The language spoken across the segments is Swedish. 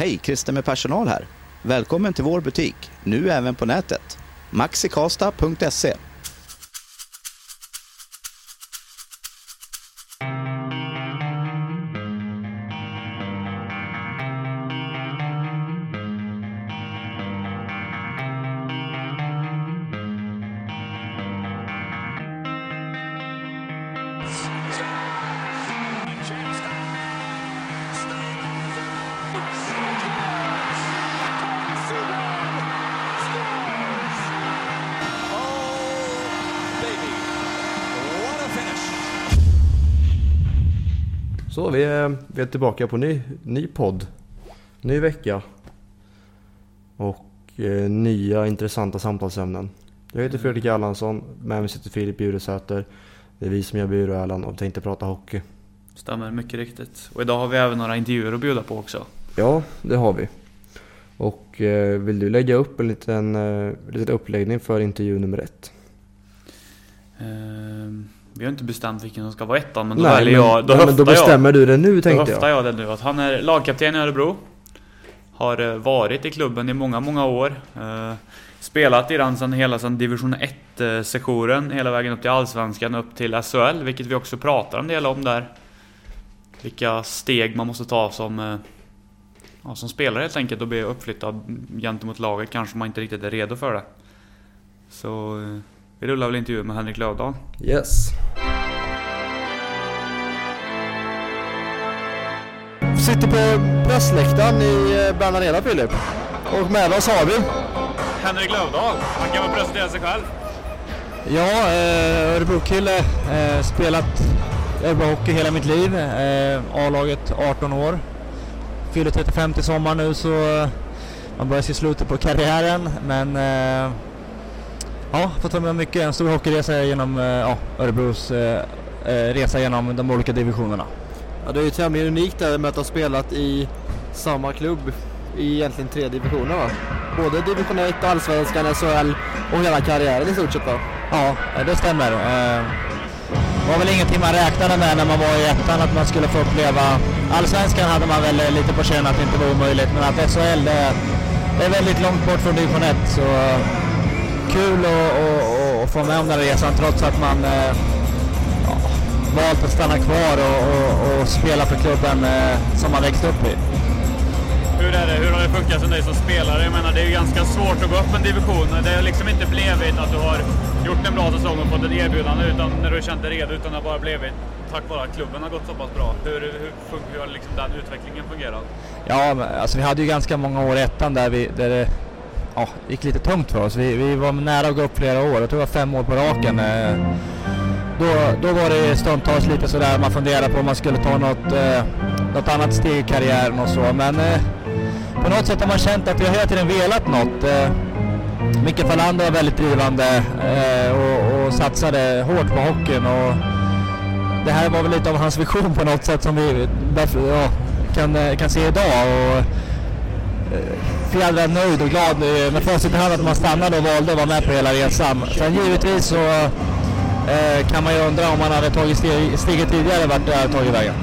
Hej, Christer med personal här. Välkommen till vår butik, nu även på nätet. maxikasta.se vi är, tillbaka på ny, ny podd. Ny vecka. Och eh, nya intressanta samtalsämnen. Jag heter Fredrik Erlandsson, med mig sitter Filip Bjuresäter. Det är vi som gör Bure och tänkte prata hockey. Stämmer, mycket riktigt. Och idag har vi även några intervjuer att bjuda på också. Ja, det har vi. Och eh, vill du lägga upp en liten, eh, liten uppläggning för intervju nummer ett? Vi har inte bestämt vilken som ska vara ettan, men då Nej, väljer men, jag... Då nej, men då höftar jag. bestämmer du det nu tänkte Då höftar jag. jag det nu. Att han är lagkapten i Örebro. Har eh, varit i klubben i många, många år. Eh, Spelat i den sedan hela sedan division 1 sektionen hela vägen upp till Allsvenskan, upp till SHL, vilket vi också pratar en del om där. Vilka steg man måste ta som, eh, ja, som spelare helt enkelt och bli uppflyttad gentemot laget, kanske man inte riktigt är redo för det. Så eh, vi rullar väl intervju med Henrik Lövdahl. Yes. Sitter på pressläktaren i eh, Bern Arena Filip. Och med oss har vi. Henrik Lövdahl, han kan väl presentera sig själv? Ja, eh, Örebro-kille. Eh, spelat Örebro-hockey hela mitt liv. Eh, A-laget 18 år. Fyller 35 till sommar nu så man börjar se slutet på karriären. Men ja, fått vara med mycket. En stor hockeyresa genom eh, ja, Örebros eh, eh, resa genom de olika divisionerna. Ja, det är ju tämligen unikt där med att ha spelat i samma klubb i egentligen tre divisioner va? Både division 1, allsvenskan, SHL och hela karriären i stort sett va? Ja, eh, det stämmer. Eh, var väl ingenting man räknade med när man var i ettan att man skulle få uppleva. Allsvenskan hade man väl lite på känn att det inte var omöjligt men att SHL det, det är väldigt långt bort från division 1 så kul att få med om den här resan trots att man eh, ja, valt att stanna kvar och, och, och spela för klubben eh, som man växt upp i. Hur är det? Hur har det funkat som dig som spelare? Jag menar, det är ju ganska svårt att gå upp en division. Det har liksom inte blivit att du har gjort en bra säsong och fått ett erbjudande utan när du känt dig redo, utan det har bara blivit tack vare att klubben har gått så pass bra. Hur, hur, hur har liksom den utvecklingen fungerat? Ja, men, alltså vi hade ju ganska många år i ettan där, vi, där det ja, gick lite tungt för oss. Vi, vi var nära att gå upp flera år. Jag tror det var fem år på raken. Eh. Då, då var det stundtals lite sådär man funderade på om man skulle ta något, eh, något annat steg i karriären och så. Men eh, på något sätt har man känt att vi har hela tiden velat något. Eh, Micke Falander var väldigt drivande eh, och, och satsade hårt på hockeyn. Och det här var väl lite av hans vision på något sätt som vi därför, ja, kan, kan se idag. Och, eh, eh, fjädrad nöjd och glad eh, med facit i hand att man stannade och valde att vara med på hela resan. Sen givetvis så eh, kan man ju undra om man hade tagit steg, steget tidigare vart det hade tagit vägen.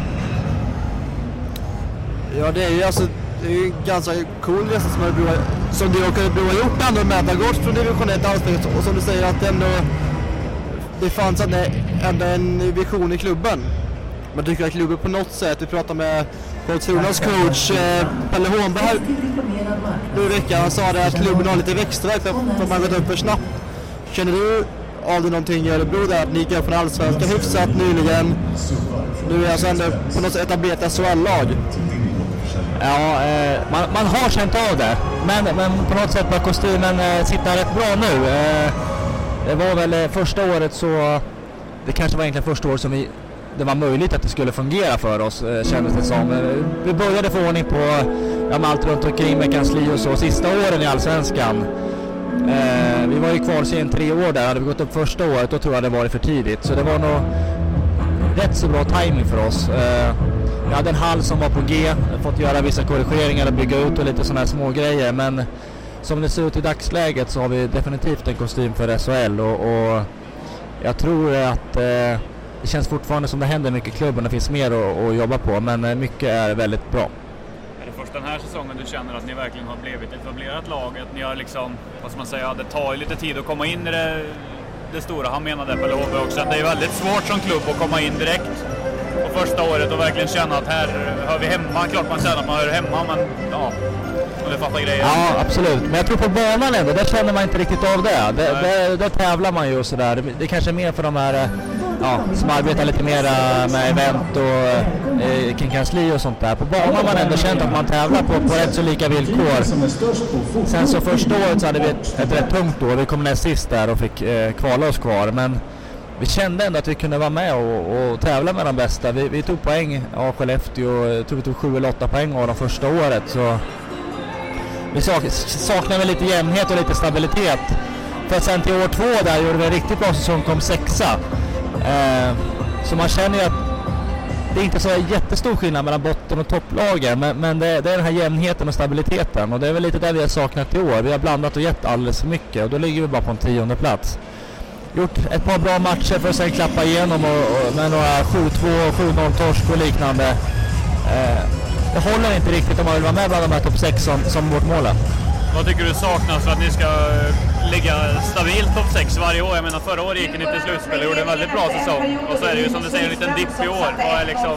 Ja det är ju alltså det är ju en ganska cool resa som, Örebro, har- som du och Örebro har gjort ändå med att ha gått från division 1 till allsvenskan och som du säger att ändå det fanns ändå, en vision i klubben. Man tycker att klubben på något sätt, vi pratar med Karlskronas coach eh, Pelle Hånberg nu i veckan, han sa det att klubben har lite växtverk för att man gått upp för snabbt. Känner du av dig någonting i Örebro där att ni gick upp från allsvenskan hyfsat nyligen? Nu är alltså ändå på något sätt etablerat SHL-lag. Ja, eh, man, man har känt av det. Men, men på något sätt börjar kostymen eh, sitta rätt bra nu. Eh, det var väl eh, första året så... Det kanske var egentligen första året som vi, det var möjligt att det skulle fungera för oss, eh, kändes det som. Eh, vi började få ordning på ja, allt runt omkring med kansli och så. Sista åren i Allsvenskan. Eh, vi var ju kvar sen tre år där. Hade vi gått upp första året då tror jag det var för tidigt. Så det var nog rätt så bra timing för oss. Eh, jag hade en hall som var på G, fått göra vissa korrigeringar och bygga ut och lite sådana här små grejer. Men som det ser ut i dagsläget så har vi definitivt en kostym för SHL och, och jag tror att eh, det känns fortfarande som det händer mycket i klubben. Det finns mer att, att jobba på men eh, mycket är väldigt bra. det först den här säsongen du känner att ni verkligen har blivit ett etablerat lag? Att ni har liksom, vad ska man säga, det tar ju lite tid att komma in i det, det stora. Han menade på LHB också att det är väldigt svårt som klubb att komma in direkt på första året och verkligen känna att här hör vi hemma. Klart man känner att man hör hemma, men ja, du fattar grejen. Ja, absolut. Men jag tror på banan ändå, där känner man inte riktigt av det. Där, där, där tävlar man ju och sådär. Det, det kanske är mer för de här eh, ja, som arbetar lite mer med event och eh, kring kansli och sånt där. På banan har man ändå känt att man tävlar på, på rätt så lika villkor. Sen så första året så hade vi ett, ett rätt tungt år. Vi kom näst sist där och fick eh, kvala oss kvar. Men vi kände ändå att vi kunde vara med och, och tävla med de bästa. Vi, vi tog poäng av Skellefteå. Eh, Jag tror vi tog sju eller åtta poäng av dem första året. Så vi sak, saknade väl lite jämnhet och lite stabilitet. För att sen till år två där gjorde vi en riktigt bra säsong, kom sexa. Eh, så man känner ju att det är inte så jättestor skillnad mellan botten och topplagen. Men, men det, det, är den här jämnheten och stabiliteten. Och det är väl lite det vi har saknat i år. Vi har blandat och gett alldeles för mycket och då ligger vi bara på en tionde plats. Gjort ett par bra matcher för att sen klappa igenom och, och med några 7-2, 7-0 torsk och liknande. Eh, det håller inte riktigt om man vill vara med bland de här topp 6 som, som vårt mål är. Vad tycker du saknas för att ni ska eh, ligga stabilt topp 6 varje år? Jag menar förra året gick ni till slutspel och gjorde en väldigt bra säsong. Och så är det ju som du säger en liten dipp i år. Vad, är liksom,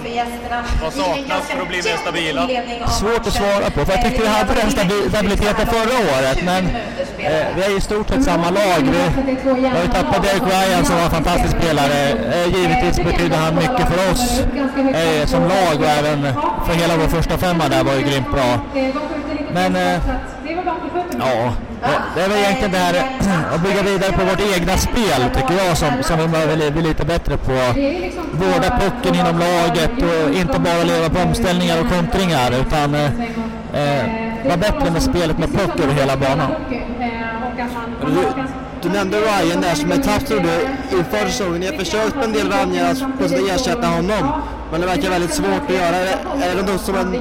vad saknas för att bli mer stabila? Svårt att svara på, för jag tyckte vi hade den stabiliteten förra året. Men eh, vi är ju i stort sett samma lag. Vi, vi har ju tappat Derek Ryan som var en fantastisk spelare. Eh, givetvis betyder han mycket för oss eh, som lag och även för hela vår första femma där var ju grymt bra. Men eh, ja, det är väl egentligen det här att bygga vidare på vårt egna spel tycker jag som, som vi behöver bli lite bättre på. Vårda pucken inom laget och inte bara leva på omställningar och kontringar utan eh, eh, vara bättre med spelet med puck över hela banan. Du, du nämnde Ryan där som etapp tror du inför säsongen. Ni har försökt med en del vänjer att ersätta honom. Men det verkar väldigt svårt att göra. Är det något som, en,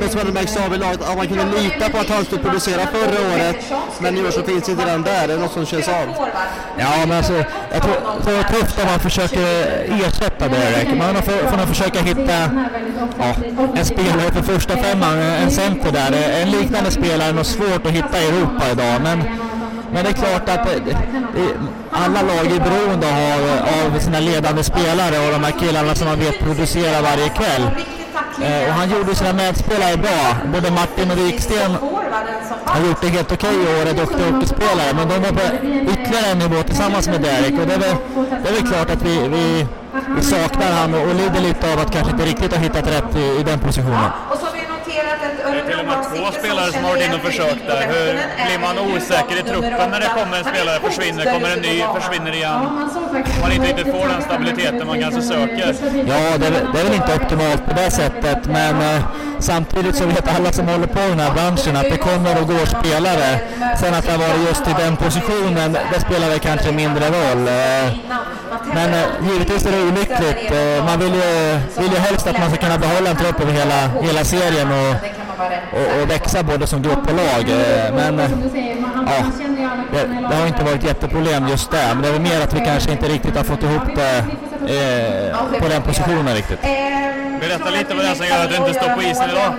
något som av i laget? Att man kunde lita på att han skulle producera förra året, men i år så finns inte den där. Är det något som känns av? Ja, men alltså, jag tror det är tufft om man försöker ersätta Derek. Man får, får nog försöka hitta ja, en spelare för första femman, en center där. En liknande spelare är nog svårt att hitta i Europa idag. Men men det är klart att det, det, alla lag är beroende av, av sina ledande spelare och de här killarna som man vet producerar varje kväll. Eh, och han gjorde sina medspelare bra. Både Martin och Wiksten har gjort det helt okej okay och är duktiga hockeyspelare. Men de var på ytterligare en nivå tillsammans med Derek. Och det är väl, det är väl klart att vi, vi, vi saknar han och, och lider lite av att kanske inte riktigt ha hittat rätt i, i den positionen. Det är till och med två spelare som har varit inne och försökt där. Hur blir man osäker i truppen när det kommer en spelare, försvinner, kommer en ny, försvinner igen? Man inte riktigt får den stabiliteten man kanske söker. Ja, det är, det är väl inte optimalt på det sättet, men eh, samtidigt så vet alla som håller på i den här branschen att det kommer och går spelare. Sen att det har varit just i den positionen, det spelar väl kanske mindre roll. Eh, men eh, givetvis är det olyckligt. Man vill ju, vill ju helst att man ska kunna behålla en trupp över hela, hela serien och, och, och växa både som grupp och lag. Eh, men ja, det, det, har inte varit jätteproblem just där. Men det är väl mer att vi kanske inte riktigt har fått ihop det eh, på den positionen riktigt. Berätta lite vad det är som gör att du inte står på isen idag.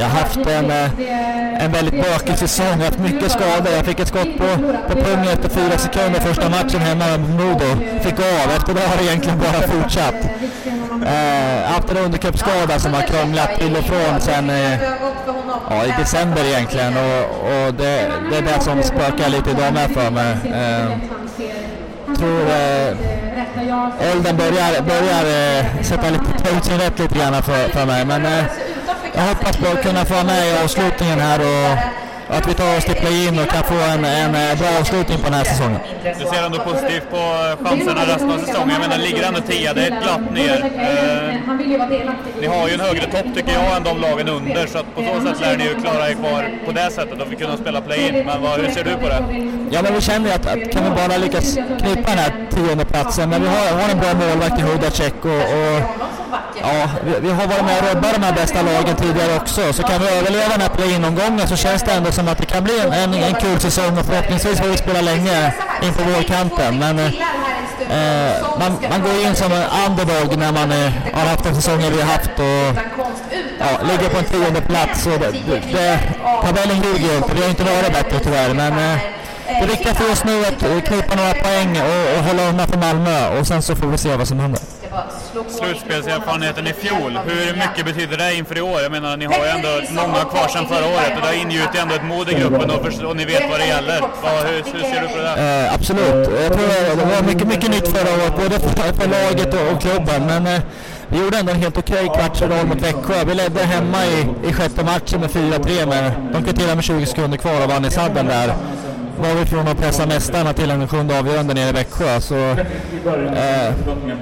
Jag har haft en, eh, en väldigt bökig säsong, haft mycket skador. Jag fick ett skott på, på pungen efter fyra sekunder första matchen hemma mot Modo. Fick av. Efter det har det egentligen bara fortsatt. Eh, haft en underkroppsskada som har krånglat till och från sen eh, ja, i december egentligen. Och, och det, det, är det som spökar lite idag med för mig. Eh, tror eh, åldern börjar, börjar eh, sätta lite, ta ut sin rätt lite grann för, för mig. Men eh, jag hoppas på att kunna få vara med i avslutningen här och att vi tar och stipplar in och kan få en, en eh, bra avslutning på den här säsongen. Du ser ändå positivt på chanserna resten av säsongen. Jag menar, ligger ändå tia, det är ett glapp ner. Eh, ni har ju en högre topp tycker jag än de lagen under, så att på så sätt lär ni ju klara er kvar på det sättet och vi kunna spela play-in. Men vad, hur ser du på det? Ja, men vi känner ju att, att kan vi bara lyckas knipa den här tionde platsen men vi har, har en bra målvakt i Hudacek och, och ja, vi, vi, har varit med och rubbat de här bästa lagen tidigare också. Så kan vi överleva den här play-in-omgången så känns det ändå som att det kan bli en, en, en kul säsong och förhoppningsvis får vi spela länge in på vårkanten. Men eh, man, man går in som en underdog när man eh, har haft de säsonger vi har haft. Och, ja, ligger på en tionde plats. Och det, det, tabellen ljuger ju inte, vi har inte varit bättre tyvärr. Men eh, det viktigaste just nu är att eh, knipa några poäng och, och hålla undan för Malmö och sen så får vi se vad som händer. Slutspelserfarenheten i fjol, hur mycket betyder det inför i år? Jag menar, ni har ju ändå många kvar sedan förra året och det har ingjutit ändå ett mod i gruppen och, för, och ni vet vad det gäller. Vad, hur, hur ser du på det där? Eh, absolut. Jag tror det var mycket, mycket nytt förra året, både för, för laget och, och klubben. Men eh, vi gjorde ändå en helt okej kvartsfinal mot Växjö. Vi ledde hemma i, i sjätte matchen med 4-3, men de kvitterade med 20 sekunder kvar och vann i sadden där var vi från att pressa mästarna till en sjunde avgörande nere i Växjö. Så, eh,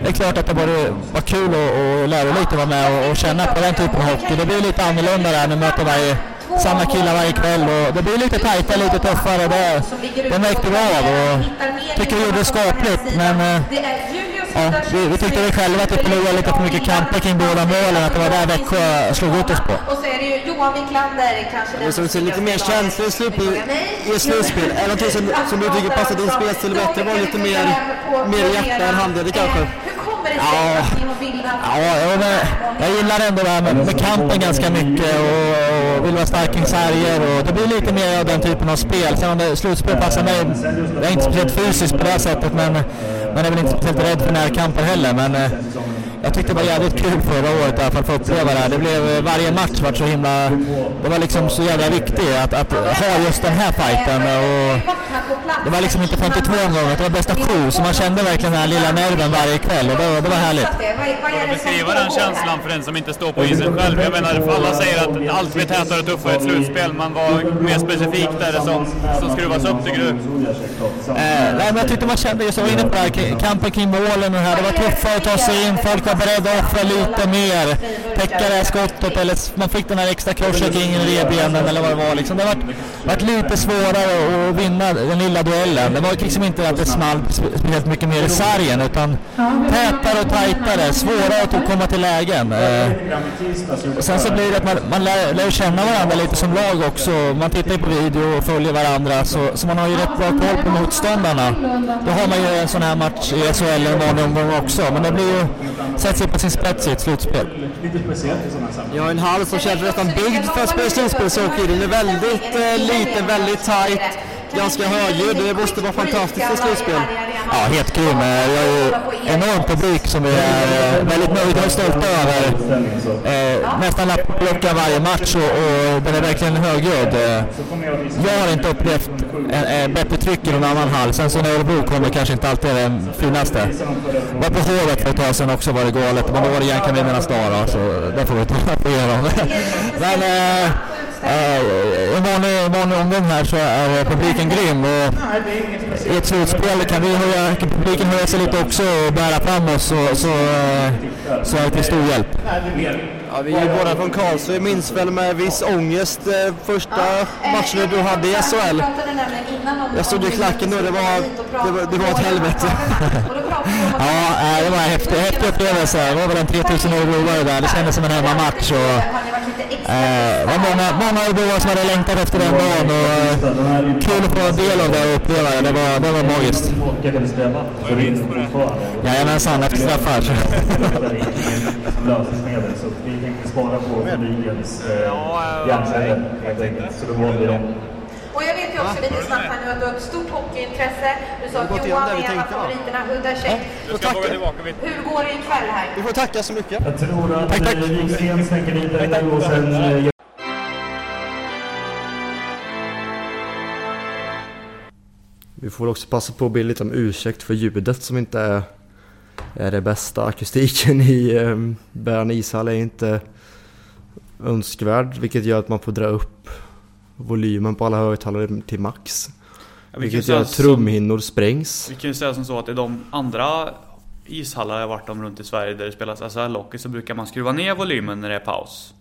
det är klart att det var, var kul och, och lärorikt att vara med och, och känna på den typen av hockey. Det blir lite annorlunda där när man möter varje, samma killar varje kväll och det blir lite tajtare, lite tuffare. Det, det märkte vi av och tycker vi gjorde det skapligt. Men, eh, Ja, vi, vi tyckte väl själva att vi förlorade lite för mycket kamper kring båda målen, att det var där Växjö slog ut oss på. Och så är det ju Johan Wiklander kanske Det som ser lite mer känsla i slutspel, i slutspel. Är någonting som, som du tycker passar din spelstil bättre? Var lite mer, mer hjärta än handled kanske? Hur kommer det sig Ja. Ja, jag, men, jag gillar ändå det här med, med kampen ganska mycket och, och vill vara stark kring sarger och det blir lite mer av den typen av spel. Sen om det slutspel passar mig, jag är inte speciellt fysisk på det här sättet men man är väl inte speciellt rädd för närkamper heller. Men eh, jag tyckte det var jävligt kul förra året i alla fall för att uppleva det här. Det blev, eh, varje match var så himla, det var liksom så jävla viktigt att, att ha just den här fighten. Och, det var liksom inte 52 gånger, det var bästa sju, så man kände verkligen den här lilla nerven varje kväll och det, var- det var härligt. Beskriva den känslan för den som inte står på isen själv. Jag menar, alla säger att allt blir tätare och tuffare i ett slutspel, men vad mer specifikt är det som, som skruvas upp tycker du? Eh, nej, men jag tyckte man kände, just jag var inne på det här, kampen kring målen och det här. Det var tuffare att ta sig in, folk var Beredd att offra lite mer. Täcka det här skottet eller man fick den här extra crosscheckingen i revbenen eller vad det var. Liksom. Det har varit lite svårare att vinna den lilla duellen. Det var liksom inte att det small speciellt mycket mer i sargen utan tätare och tajtare, svårare att komma till lägen. Och sen så blir det att man, man lär, lär känna varandra lite som lag också. Man tittar ju på video och följer varandra så, så man har ju rätt bra koll på motståndarna. Då har man ju en sån här match i SHL en vanlig omgång också. Men det blir ju, sätter sig på sin spets i ett slutspel. Jag har en hall som känns nästan byggd för att spela slutspelshockey. Den är väldigt eh, liten, väldigt tight, ganska högljudd. Det måste vara fantastiskt i slutspel. Ja, helt grym. Vi har ju enorm publik som vi är eh, väldigt nöjda och stolta över. Eh, nästan lapplockar varje match och, och den är verkligen högljudd. Eh, jag har inte upplevt en, en bättre tryck i någon annan hall. Sen så när Örebro kommer kanske inte alltid är den finaste. Var på Hovet för ett tag sedan också var det galet. Men då var det Järnkaninarnas dag så det får vi ta på igenom. Men eh, eh, en vanlig, vanlig omgång här så är publiken grym. Och i ett slutspel kan, vi höja, kan publiken höja sig lite också och bära fram oss så, så, eh, så är det till stor hjälp. Ja, vi är ju båda från Karlsruhe. Jag minns väl med viss ångest eh, första matchen du hade i SHL. Jag stod i klacken då, det var, det var, det var ett helvete. Ja, eh, det var en häftig, häftig upplevelse. Det var väl en 3000 örebroare där. Det kändes som en hemmamatch. Och, eh, det var många, många örebroare som hade längtat efter den dagen. Och, eh, kul att få en del av det och uppleva det. Det var, det var magiskt. Jajamensan, efter straffar. tänkte spara på publikens eh, hjärnceller helt enkelt. Så då valde vi det. Och jag vet ju också lite snabbt här nu att du har ett stort hockeyintresse. Du sa att Johan är en av favoriterna. Tack. Hur går det ikväll här? Vi får tacka så mycket. Jag tror att Tack, tack. eh, Wiksten stänker dit den och sen eh, Vi får också passa på att be lite om ursäkt för ljudet som inte är, är det bästa. Akustiken i eh, Bern ishall är inte önskvärd vilket gör att man får dra upp volymen på alla högtalare till max. Ja, vi Vilket gör att trumhinnor sprängs. Vi kan ju säga som så att i de andra ishallar jag varit om runt i Sverige där det spelas SHL-hockey så brukar man skruva ner volymen när det är paus.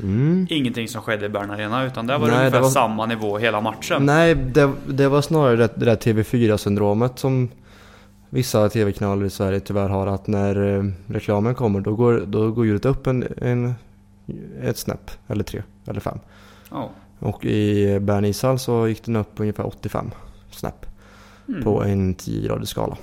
Mm. Ingenting som skedde i Bern Arena utan där var det Nej, ungefär det var- samma nivå hela matchen. Nej, det, det var snarare det, det där TV4-syndromet som vissa TV-kanaler i Sverige tyvärr har. Att när eh, reklamen kommer då går, då går ljudet upp en, en, ett snäpp, eller tre, eller fem. Ja. Och i Bern ishall så gick den upp ungefär 85 snäpp Mm. på en 10-gradig skala.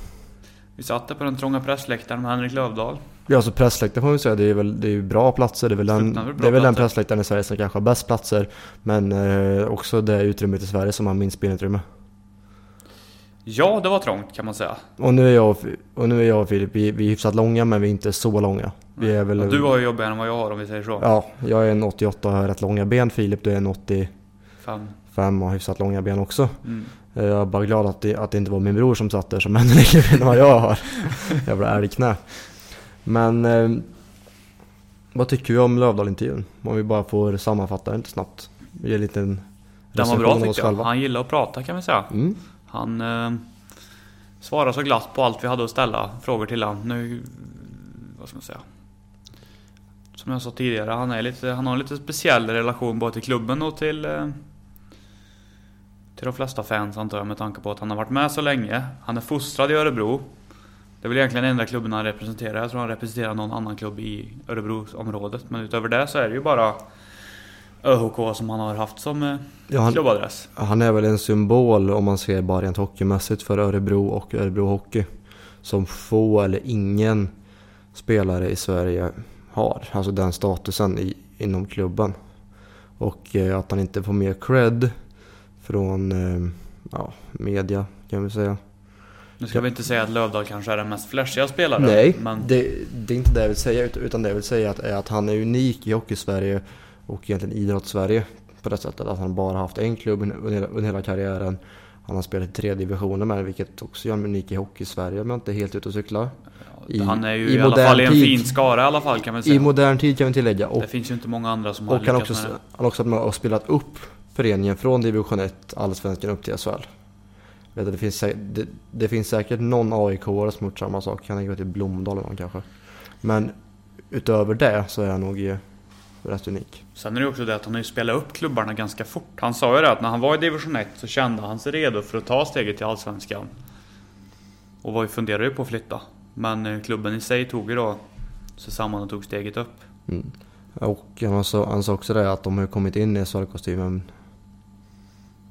Vi satt på den trånga pressläktaren med Henrik Lövdahl. Ja, alltså pressläktaren får man säga, det är väl det är bra platser. Det är väl den, det är väl den pressläktaren i Sverige som kanske har bäst platser. Men eh, också det utrymmet i Sverige som har minst spelutrymme. Ja, det var trångt kan man säga. Och nu är jag, och nu är jag och Filip, vi, vi är hyfsat långa men vi är inte så långa. Vi är väl... Och du har ju jobbigare än vad jag har om vi säger så. Ja, jag är en 88 och har rätt långa ben. Filip du är en 85 Fan. och har hyfsat långa ben också. Mm. Jag är bara glad att det, att det inte var min bror som satt där som ännu längre ben än vad jag har. Jävla älgknä. Men eh, vad tycker vi om Lövdahl-intervjun? Om vi bara får sammanfatta den lite snabbt. Ge en liten Den var bra tycker jag. Han gillar att prata kan vi säga. Mm. Han eh, svarade så glatt på allt vi hade att ställa frågor till han. Nu, vad ska man säga? Som jag sa tidigare, han, är lite, han har en lite speciell relation både till klubben och till eh, till de flesta fans antar jag med tanke på att han har varit med så länge. Han är fostrad i Örebro. Det är väl egentligen den enda klubben han representerar. Jag tror han representerar någon annan klubb i Örebroområdet. Men utöver det så är det ju bara ÖHK som han har haft som eh, Ja, han, klubbadress. han är väl en symbol om man ser bara rent hockeymässigt för Örebro och Örebro Hockey. Som få eller ingen spelare i Sverige har. Alltså den statusen i, inom klubben. Och eh, att han inte får mer cred från eh, ja, media kan vi säga. Nu ska vi inte säga att Lövdahl kanske är den mest flashiga spelaren. Nej, men det, det är inte det jag vill säga ut- utan det jag vill säga att, är att han är unik i hockey-Sverige och egentligen idrotts-Sverige på det sättet att han bara haft en klubb under hela, karriären. Han har spelat i tre divisioner med vilket också gör honom unik i hockey-Sverige om jag inte är helt ute och cyklar. I- han är ju i i, alla fall i en tid- fin skara i alla fall kan man I säga. modern tid kan vi tillägga. Och, det finns ju inte många andra som har han har lyckats också, med det. han har också och spelat upp föreningen från division 1, allsvenskan upp till SHL. Vet du, det, finns, det, det finns säkert någon aik som har gjort samma sak. Kan tänka mig till Blomdal eller någon kanske. Men utöver det så är han nog eh, rätt unik. Sen är det också det att han har ju spelat upp klubbarna ganska fort. Han sa ju det att när han var i division 1 så kände han sig redo för att ta steget till Allsvenskan. Och var ju funderade ju på att flytta. Men eh, klubben i sig tog ju då och tog steget upp. Mm. Och han sa, han sa också det att de har kommit in i SHL-kostymen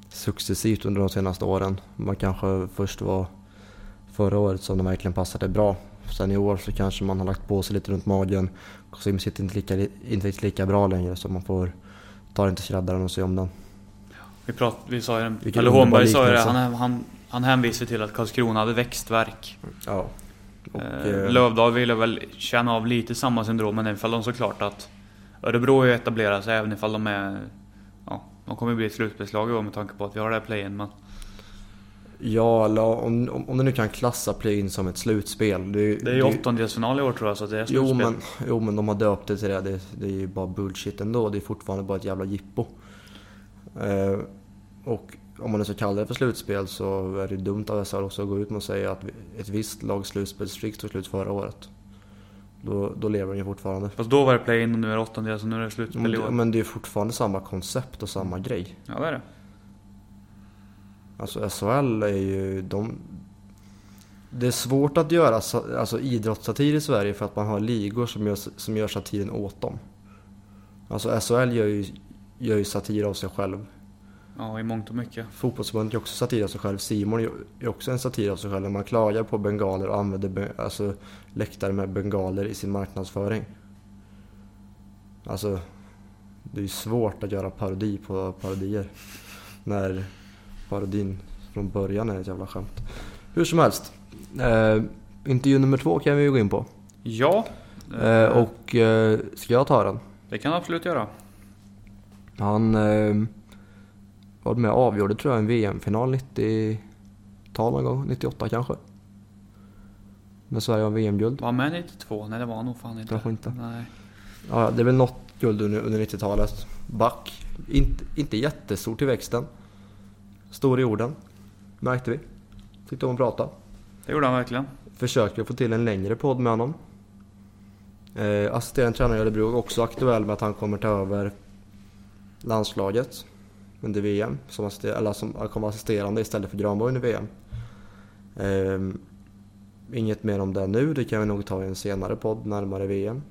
successivt under de senaste åren. Man kanske först var förra året som de verkligen passade bra. Sen i år så kanske man har lagt på sig lite runt magen. Kostymen sitter inte lika, inte riktigt lika bra längre så man får ta den till skräddaren och se om den. Vi, prat, vi sa ju, Vilken eller Holmberg sa ju det, han, han, han hänvisade till att Karlskrona hade växtverk. Ja. Och, Eh, eh, Lövdahl ville väl känna av lite samma syndrom, men ifall de såklart att Örebro är ju etablerat sig även ifall de är... Ja, de kommer ju bli ett slutspelslag i år med tanke på att vi har det här play-in, men... Ja, eller om, om, om du nu kan klassa play-in som ett slutspel. Det, Det är ju åttondelsfinal i år tror jag, så det är Jo slutspel. men, jo men de har döpt det till det. det. Det är ju bara bullshit ändå. Det är fortfarande bara ett jävla jippo. Eh, och om man nu ska kalla det för slutspel så är det dumt av SHL också att gå ut med och säga att ett visst lags slutspelsstreak tog slut förra året. Då, då lever den ju fortfarande. Fast då var det play-in och nu är det åttondel, så nu är det slutspel i år. men det är fortfarande samma koncept och samma grej. Ja, det är det. Alltså SHL är ju de... Det är svårt att göra alltså, idrottssatir i Sverige för att man har ligor som gör, som gör satiren åt dem. Alltså SHL gör ju, gör ju satir av sig själv. Ja, i mångt och mycket. Fotbollsförbundet gör också satir av sig själv. Simon gör- är också en satir av sig själv. När man klagar på bengaler och använder alltså, läktare med bengaler i sin marknadsföring. Alltså, det är ju svårt att göra parodi på parodier. När parodin från början är ett jävla skämt. Hur som helst. Eh, intervju nummer två kan vi ju gå in på. Ja. Eh, och eh, ska jag ta den? Det kan du absolut göra. Han eh, var med och avgjorde tror jag en VM-final 90-tal någon gång, 98 kanske. När Sverige har VM-guld. Var han med 92? Nej, det var han nog fan inte. Kanske inte. Nej. Ja, det är väl något guld under, under 90-talet. Back. Inte, inte jättestor till växten. Stor i orden. Märkte vi. Tyckte om att prata. Det gjorde han verkligen. Försöker få till en längre podd med honom. Eh, assisterande tränare i Örebro är också aktuell med att han kommer ta över landslaget under VM. Som, assister- eller som kommer assisterande istället för Granborg under VM. Eh, inget mer om det nu, det kan vi nog ta i en senare podd närmare VM.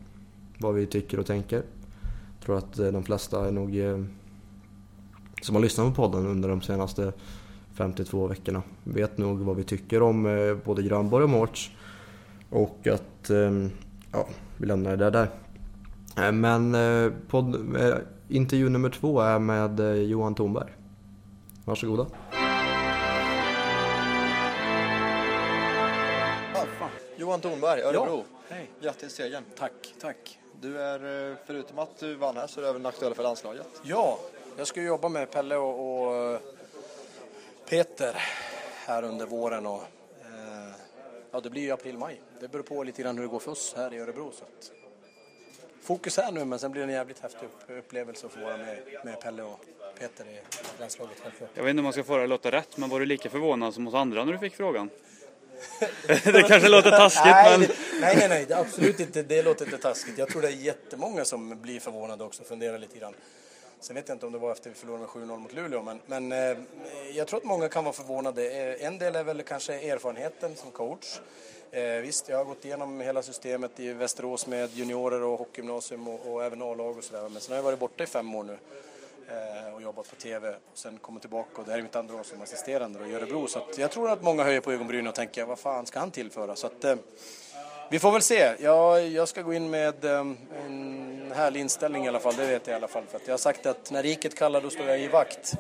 Vad vi tycker och tänker. Jag tror att eh, de flesta är nog eh, som har lyssnat på podden under de senaste 52 veckorna. Vet nog vad vi tycker om eh, både Grönborg och Mårts. Och att, eh, ja, vi lämnar det där. Eh, Men eh, podd, intervju nummer två är med Johan Thornberg. Varsågoda. Johan Thornberg, Örebro. Hej. Grattis till segern. Tack, tack. Du är, förutom att du vann här, så är du även aktuell för landslaget. Ja, jag ska jobba med Pelle och, och eh, Peter här under våren och eh, ja, det blir ju april-maj. Det beror på lite grann hur det går för oss här i Örebro. Så att, fokus här nu, men sen blir det en jävligt häftig upp, upplevelse att få vara med, med Pelle och Peter i landslaget. Jag vet inte om man ska få det låta rätt, men var du lika förvånad som oss andra när du fick frågan? det kanske låter taskigt, nej, men... det, nej, nej, nej, absolut inte. Det låter inte taskigt. Jag tror det är jättemånga som blir förvånade också och funderar lite grann. Sen vet jag inte om det var efter vi förlorade med 7-0 mot Luleå, men, men eh, jag tror att många kan vara förvånade. Eh, en del är väl kanske erfarenheten som coach. Eh, visst, jag har gått igenom hela systemet i Västerås med juniorer och hockeygymnasium och, och även A-lag och sådär. Men sen har jag varit borta i fem år nu eh, och jobbat på TV och sen kommit tillbaka och det här är mitt andra år som assisterande då i Örebro. Så att jag tror att många höjer på ögonbrynen och tänker vad fan ska han tillföra? Så att, eh, vi får väl se. Jag, jag ska gå in med ehm, en härlig inställning i alla fall, det vet jag i alla fall. För att jag har sagt att när riket kallar då står jag i vakt.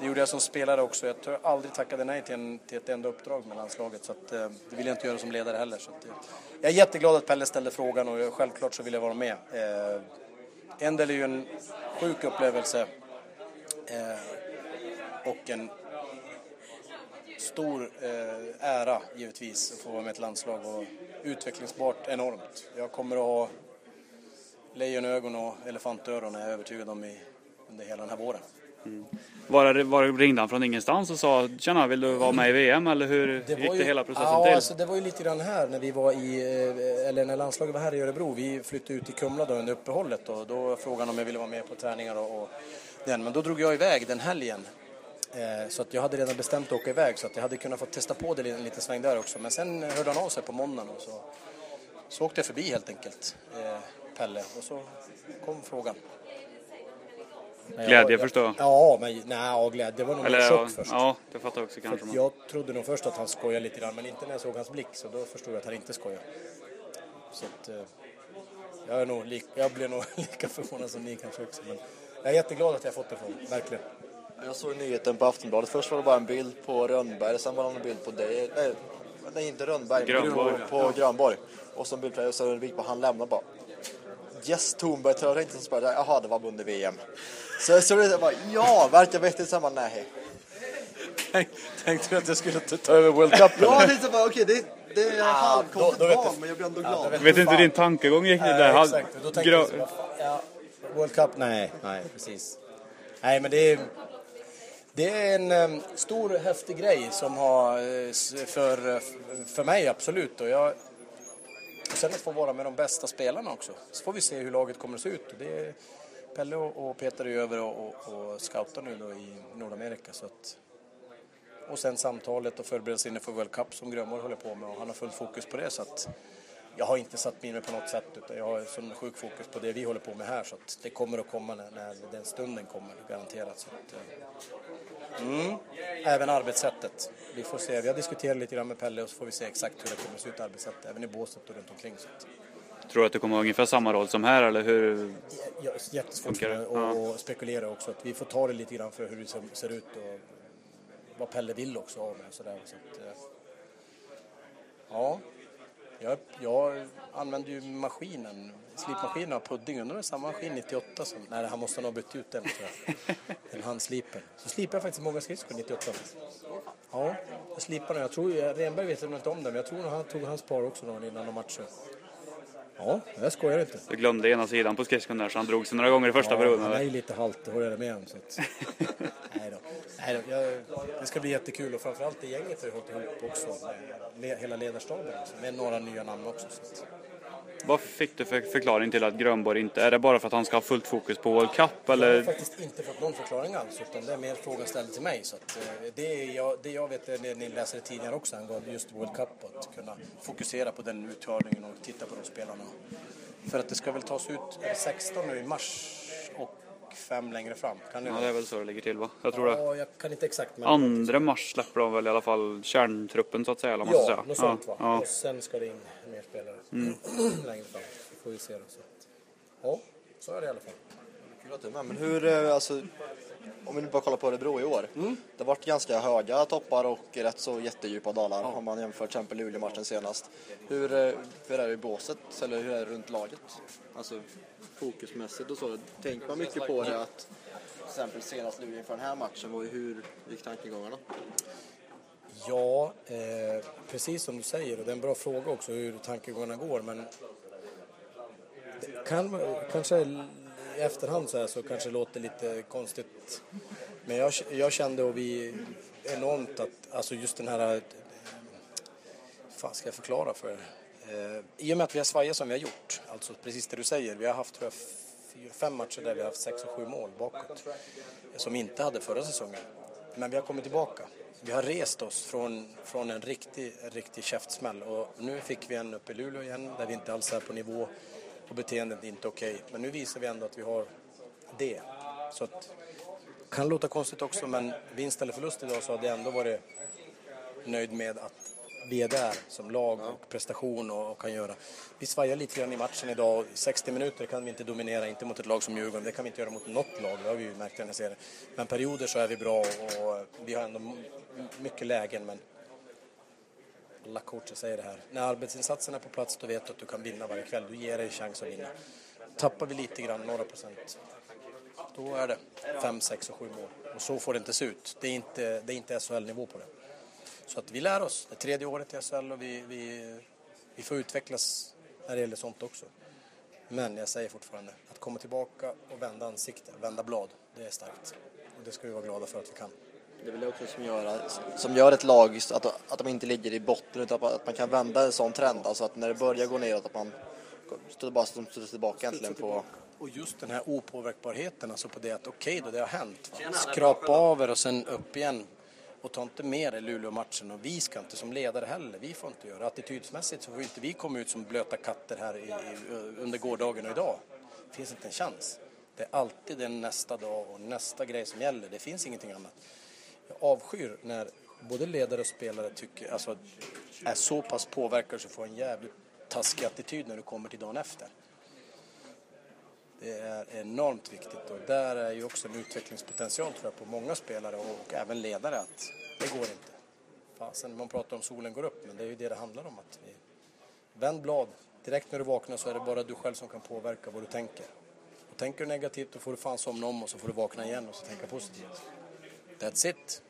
Det gjorde jag som spelare också. Jag tror jag aldrig tackade nej till, en, till ett enda uppdrag med landslaget. Så att, eh, det vill jag inte göra som ledare heller. Så att, eh, jag är jätteglad att Pelle ställde frågan och jag, självklart så vill jag vara med. Eh, en del är ju en sjuk upplevelse eh, och en stor eh, ära givetvis att få vara med i ett landslag och utvecklingsbart enormt. Jag kommer att ha lejonögon och elefantöron är jag övertygad om i, under hela den här våren. Var, det- var det- ringde han från ingenstans och sa Tjena, vill du vara med i VM? Eller hur gick det hela processen ja, till? Alltså, det var ju lite grann här när vi var i, eh, eller när landslaget var här i Örebro. Vi flyttade ut till Kumla då under uppehållet och då frågade han om jag ville vara med på träningar och, och den. Men då drog jag iväg den helgen. Eh, så att jag hade redan bestämt att åka iväg så att jag hade kunnat få testa på det en liten sväng där också. Men sen hörde han av sig på måndagen och så, så åkte jag förbi helt enkelt, eh, Pelle. Och så kom frågan. Glädje jag- förstår jag. Ja, men nej, glädje. Det var nog Eller en ja, chock först. ja, det fattar jag också För kanske. men- jag trodde nog först att han skojade lite grann, men inte när jag såg hans blick så då förstod jag att han inte skojade. Så att, eh, jag, är nog jag blev nog lika förvånad som ni kanske också. Men jag är jätteglad att jag fått det från verkligen. Jag såg nyheten på Aftonbladet. Först var det bara en bild på Rönnberg, sen var det en bild på dig. Nej, nej inte Rönnberg, Grönborg. på, på Grönborg. Och så en bild på dig och så en rubrik på han lämnar bara. Yes, Thornberg tror jag inte så bara, jaha det var under VM. Så, så det bara, ja, verkar vettigt. Sen bara, nej. Tänk, tänkte du att jag skulle ta över World Cup? Ja, eller? det är så bara, okej, det, det är då- halvkonstigt val, men jag blir ändå Ja, glad. då vet Vet inte din tankegång gick Nej, där? Exakt. Då tänkte jag ja, World Cup? Nej, nej, precis. Nej, men det är, det är en ehm, stor, häftig grej som har, eh, för, eh, för mig absolut. Och jag, och sen att få vara med de bästa spelarna också. Så får vi se hur laget kommer att se ut. Det är, Pelle och, Peter är ju över och, och, och scoutar nu då i Nordamerika. Så att, och sen samtalet och förberedelser inför World Cup som Grönborg håller på med och han har fullt fokus på det. Så att jag har inte satt mig in på något sätt utan jag har sån sjuk fokus på det vi håller på med här så att det kommer att komma när, när den stunden kommer, garanterat. Så att, eh, mm. Även arbetssättet. Vi får se, vi har diskuterat lite grann med Pelle och så får vi se exakt hur det kommer att se ut arbetssättet även i båset och runt omkring. Så att, Tror du att det kommer ha ungefär samma roll som här eller hur? Ja, jättesvårt att spekulera också. Att vi får ta det lite grann för hur det ser- ut och vad Pelle vill också av mig. och Sådär. Så att, eh, ja, jag, jag använder ju maskinen, slipmaskinen av pudding. Undrar om det är samma maskin 98 som... Nej, han måste nog ha bytt ut den tror jag. En handsliper. Så slipar jag faktiskt många skridskor 98. Ja, jag slipar den. Jag tror, Renberg vet inte om det, men jag tror han tog hans par också någon innan de matcher. Ja, jag skojar inte. Du glömde ena sidan på skridskon där så han drog sig några gånger i första perioden. Han är ju lite halt, det håller jag med om. Så att... Nej då. Nej då. Jag, det ska bli jättekul och framförallt det gänget har ju hållit ihop också. Med hela ledarstaben med några nya namn också. Så att... Vad fick du för förklaring till att Grönborg inte... Är det bara för att han ska ha fullt fokus på World Cup Jag har eller? faktiskt inte fått någon förklaring alls utan det är mer frågan ställd till mig. Så att, eh, det, är jag, det jag vet är det ni läser i tidningar också angående just World Cup att kunna fokusera på den uttagningen och titta på de spelarna. För att det ska väl tas ut är det 16 nu i mars och fem längre fram. Kan Ja, det är väl så det ligger till va? Jag tror ja, det. jag kan inte exakt men... Andra mars släpper de väl i alla fall kärntruppen så att säga, eller man ska Ja, säga. något sånt va. Ja. Och sen ska det in mer spelare Mm. längre fram. Vi får ju se då. Så. Ja, så är det i alla fall. Kul att du är med. Men hur, eh, alltså, om vi nu bara kollar på Örebro i år. Det har varit ganska höga toppar och rätt så jättedjupa dalar om man jämför till exempel Luleå-matchen senast. Hur, eh, hur är det i båset, eller hur är det runt laget? Alltså fokusmässigt och så. Tänker man mycket på det att till exempel senast Luleå inför den här matchen, var hur gick tankegångarna? Ja, eh, precis som du säger och det är en bra fråga också hur tankegångarna går men det kan, kanske i efterhand så här så kanske det låter lite konstigt men jag, jag kände och vi enormt att alltså just den här eh, fan ska jag förklara för er? Eh, I och med att vi har svajat som vi har gjort, alltså precis det du säger, vi har haft tror jag, fyra, fem matcher där vi har haft sex och sju mål bakåt som vi inte hade förra säsongen. Men vi har kommit tillbaka. Vi har rest oss från, från en riktig, riktig käftsmäll och nu fick vi en uppe i Luleå igen där vi inte alls är på nivå och beteendet är inte okej. Men nu visar vi ändå att vi har det. Så att, kan låta konstigt också men vinst eller förlust idag så hade jag ändå varit nöjd med att vi är där som lag och prestation och, och kan göra. Vi svajar lite grann i matchen idag. 60 minuter kan vi inte dominera, inte mot ett lag som Djurgården. Det kan vi inte göra mot något lag, det har vi ju märkt i den här serien. Men perioder så är vi bra och vi har ändå mycket lägen men alla coacher säger det här. När arbetsinsatsen är på plats då vet du att du kan vinna varje kväll. Du ger dig chans att vinna. Tappar vi lite grann, några procent, då är det 5, 6 och 7 mål. Och så får det inte se ut. Det är inte, det är inte SHL-nivå på det. Så att vi lär oss. Det är tredje året i SHL och vi, vi, vi får utvecklas när det gäller sånt också. Men jag säger fortfarande, att komma tillbaka och vända ansikte, vända blad, det är starkt. Och det ska vi vara glada för att vi kan. Det är väl också som gör, som gör ett lag att, att de inte ligger i botten utan att man kan vända en sån trend. Alltså att när det börjar gå neråt att man stöter bara stöter tillbaka äntligen på... Och just den här opåverkbarheten, alltså på det att okej då, det har hänt. Skrapa av er och sen upp igen. Och ta inte med dig Luleå-matchen och vi ska inte som ledare heller, vi får inte göra. Attitydsmässigt så får inte vi komma ut som blöta katter här i, i, under gårdagen och idag. Det finns inte en chans. Det är alltid den nästa dag och nästa grej som gäller, det finns ingenting annat. Jag avskyr när både ledare och spelare tycker, alltså, är så pass påverkade så får en jävligt taskig attityd när du kommer till dagen efter. Det är enormt viktigt och där är ju också en utvecklingspotential tror jag på många spelare och även ledare att det går inte. Fasen, man pratar om solen går upp men det är ju det det handlar om. Att vi, vänd blad. Direkt när du vaknar så är det bara du själv som kan påverka vad du tänker. Och tänker du negativt då får du fan somna om och så får du vakna igen och så tänka positivt. That's it.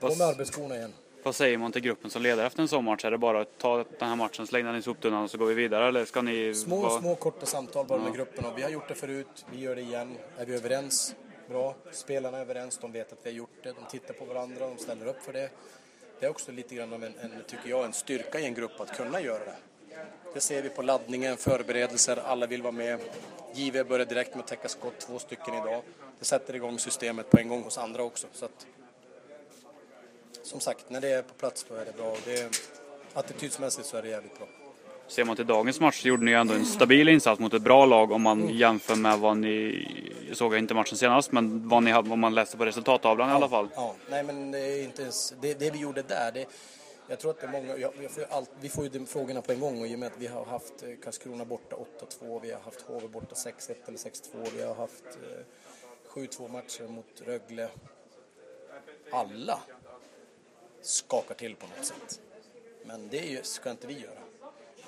På med arbetsskorna igen. Vad säger man till gruppen som leder efter en sån match? Är det bara att ta den här matchen, slänga den i soptunnan och så går vi vidare? Eller ska ni... Små, vara- små korta samtal bara med Ja. gruppen och vi har gjort det förut, vi gör det igen. Är vi överens? Bra. Spelarna är överens, de vet att vi har gjort det, de tittar på varandra, de ställer upp för det. Det är också lite grann av en, en tycker jag, en styrka i en grupp att kunna göra det. Det ser vi på laddningen, förberedelser, alla vill vara med. JV börjar direkt med att täcka skott, två stycken idag. Det sätter igång systemet på en gång hos andra också. Så att, som sagt, när det är på plats då är det bra. Det är, attitydsmässigt så är det jävligt bra. Ser man till dagens match så gjorde ni ändå en stabil insats mot ett bra lag om man jämför med vad ni... Jag såg inte matchen senast, men vad ni hade, om man läste på resultattavlan i alla fall. Ja, nej men det är inte ens, det, det vi gjorde där, det, jag tror att det är många, ja, vi, får allt, vi får ju de frågorna på en gång och i och med att vi har haft eh, Karlskrona borta 8-2, vi har haft HV borta 6-1 eller 6-2, vi har haft eh, 7-2 matcher mot Rögle. Alla skakar till på något sätt. Men det ju, ska inte vi göra.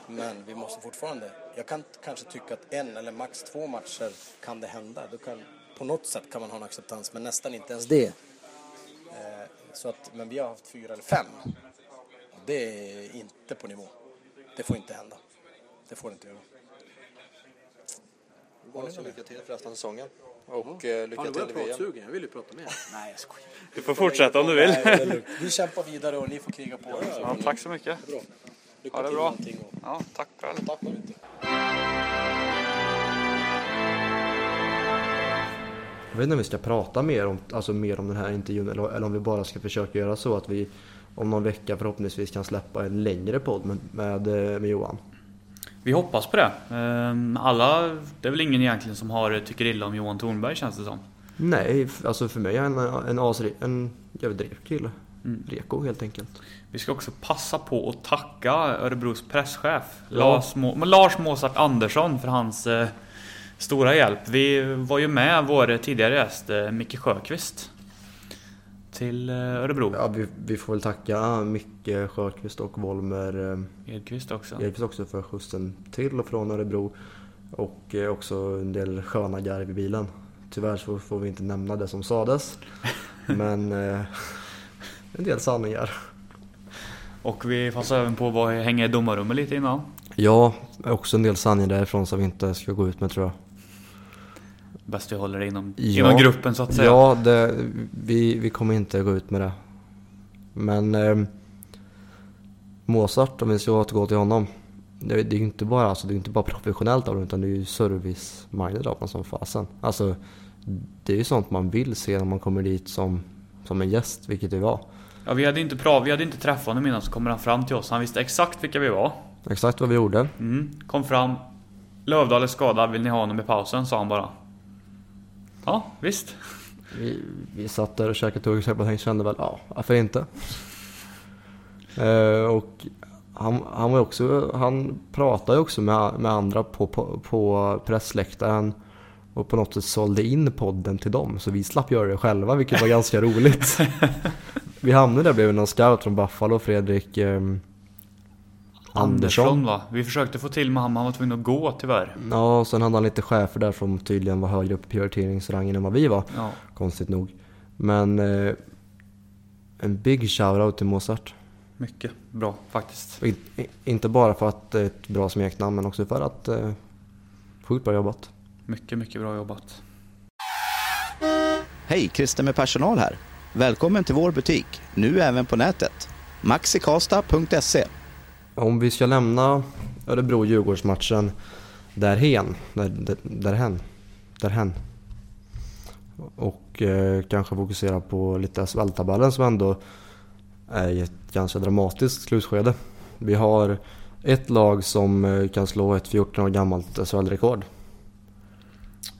Men vi måste fortfarande, jag kan kanske tycka att en eller max två matcher kan det hända. Då kan, på något sätt kan man ha en acceptans, men nästan inte ens det. Eh, så att, men vi har haft fyra eller fem. Det är inte på nivå. Det får inte hända. Det får det inte göra. Så lycka till för resten av säsongen. Och eh, lycka Fan, till i VM. prata Jag vill ju prata mer. Nej, jag skojar. Du får fortsätta om du vill. Nej. Vi kämpar vidare och ni får kriga på. Ja, tack så mycket. Bra. Lycka Ha det till bra. med allting och- Ja, tack själv. Tack för Jag vet inte om vi ska prata mer om, alltså mer om den här intervjun eller, eller om vi bara ska försöka göra så att vi om någon vecka förhoppningsvis kan släppa en längre podd med, med, eh, med Johan. Vi hoppas på det. Ehm, Alla, det är väl ingen egentligen som har, tycker illa om Johan Thornberg känns det som. Nej, alltså för mig är han en, en, asre, en jävligt reko kille. Mm. Reko helt enkelt. Vi ska också passa på att tacka Örebros presschef Ja. Lars, Må- Lars Mozart Andersson för hans eh, stora hjälp. Vi var ju med vår tidigare gäst eh, Micke Sjöqvist till eh, Örebro. Ja, vi, vi får väl tacka Micke Sjöqvist och Volmer eh, Edqvist också. Edqvist också för skjutsen till och från Örebro. Och eh, också en del sköna garv i bilen. Tyvärr så får vi inte nämna det som sades. Men en del sanningar. Och vi passar även på att hänga i domarrummet lite innan. Ja, också en del sanningar därifrån som vi inte ska gå ut med tror jag. Bäst vi håller det inom, Ja. inom gruppen så att säga. Ja, det, vi, vi kommer inte gå ut med det. Men eh, Mozart, om vi ska återgå till honom. Det, det är ju inte bara, alltså, det är inte bara professionellt av honom utan det är ju service-minded av honom som fasen. Alltså, det är ju sånt man vill se när man kommer dit som, som en gäst, vilket det var. Ja, vi hade inte pratat, vi hade inte träffat honom innan så kommer han fram till oss. Han visste exakt vilka vi var. Exakt vad vi gjorde. Mm. Kom fram. Lövdahl är skadad, vill ni ha honom i pausen? Sa han bara. Ja, visst. Vi, vi satt där och käkade tugg och kände väl, ja, varför inte? Eh, och han, han var också, han pratade också med, med andra på, på, på pressläktaren och på något sätt sålde in podden till dem. Så vi slapp göra det själva, vilket var ganska roligt. Vi hamnade där blev någon scout från Buffalo, Fredrik eh, Andersson. va? Vi försökte få till med honom, han var tvungen att gå tyvärr. Ja, och sen hade han lite chefer där som tydligen var högre upp i prioriteringsrangen än vad vi var. Ja. Konstigt nog. Men eh, en big shoutout till Mozart. Mycket bra faktiskt. In, i- inte bara för att det är ett bra smeknamn men också för att eh, sjukt bra jobbat. Mycket, mycket bra jobbat. Hej, Christer med personal här. Välkommen till vår butik, nu även på nätet. maxikasta.se om vi ska lämna Örebro-Djurgårdsmatchen därhen, där, där, därhen, därhen. Och eh, kanske fokusera på lite SHL-tabellen som ändå är i ett ganska dramatiskt slutskede. Vi har ett lag som eh, kan slå ett 14 år gammalt SHL-rekord.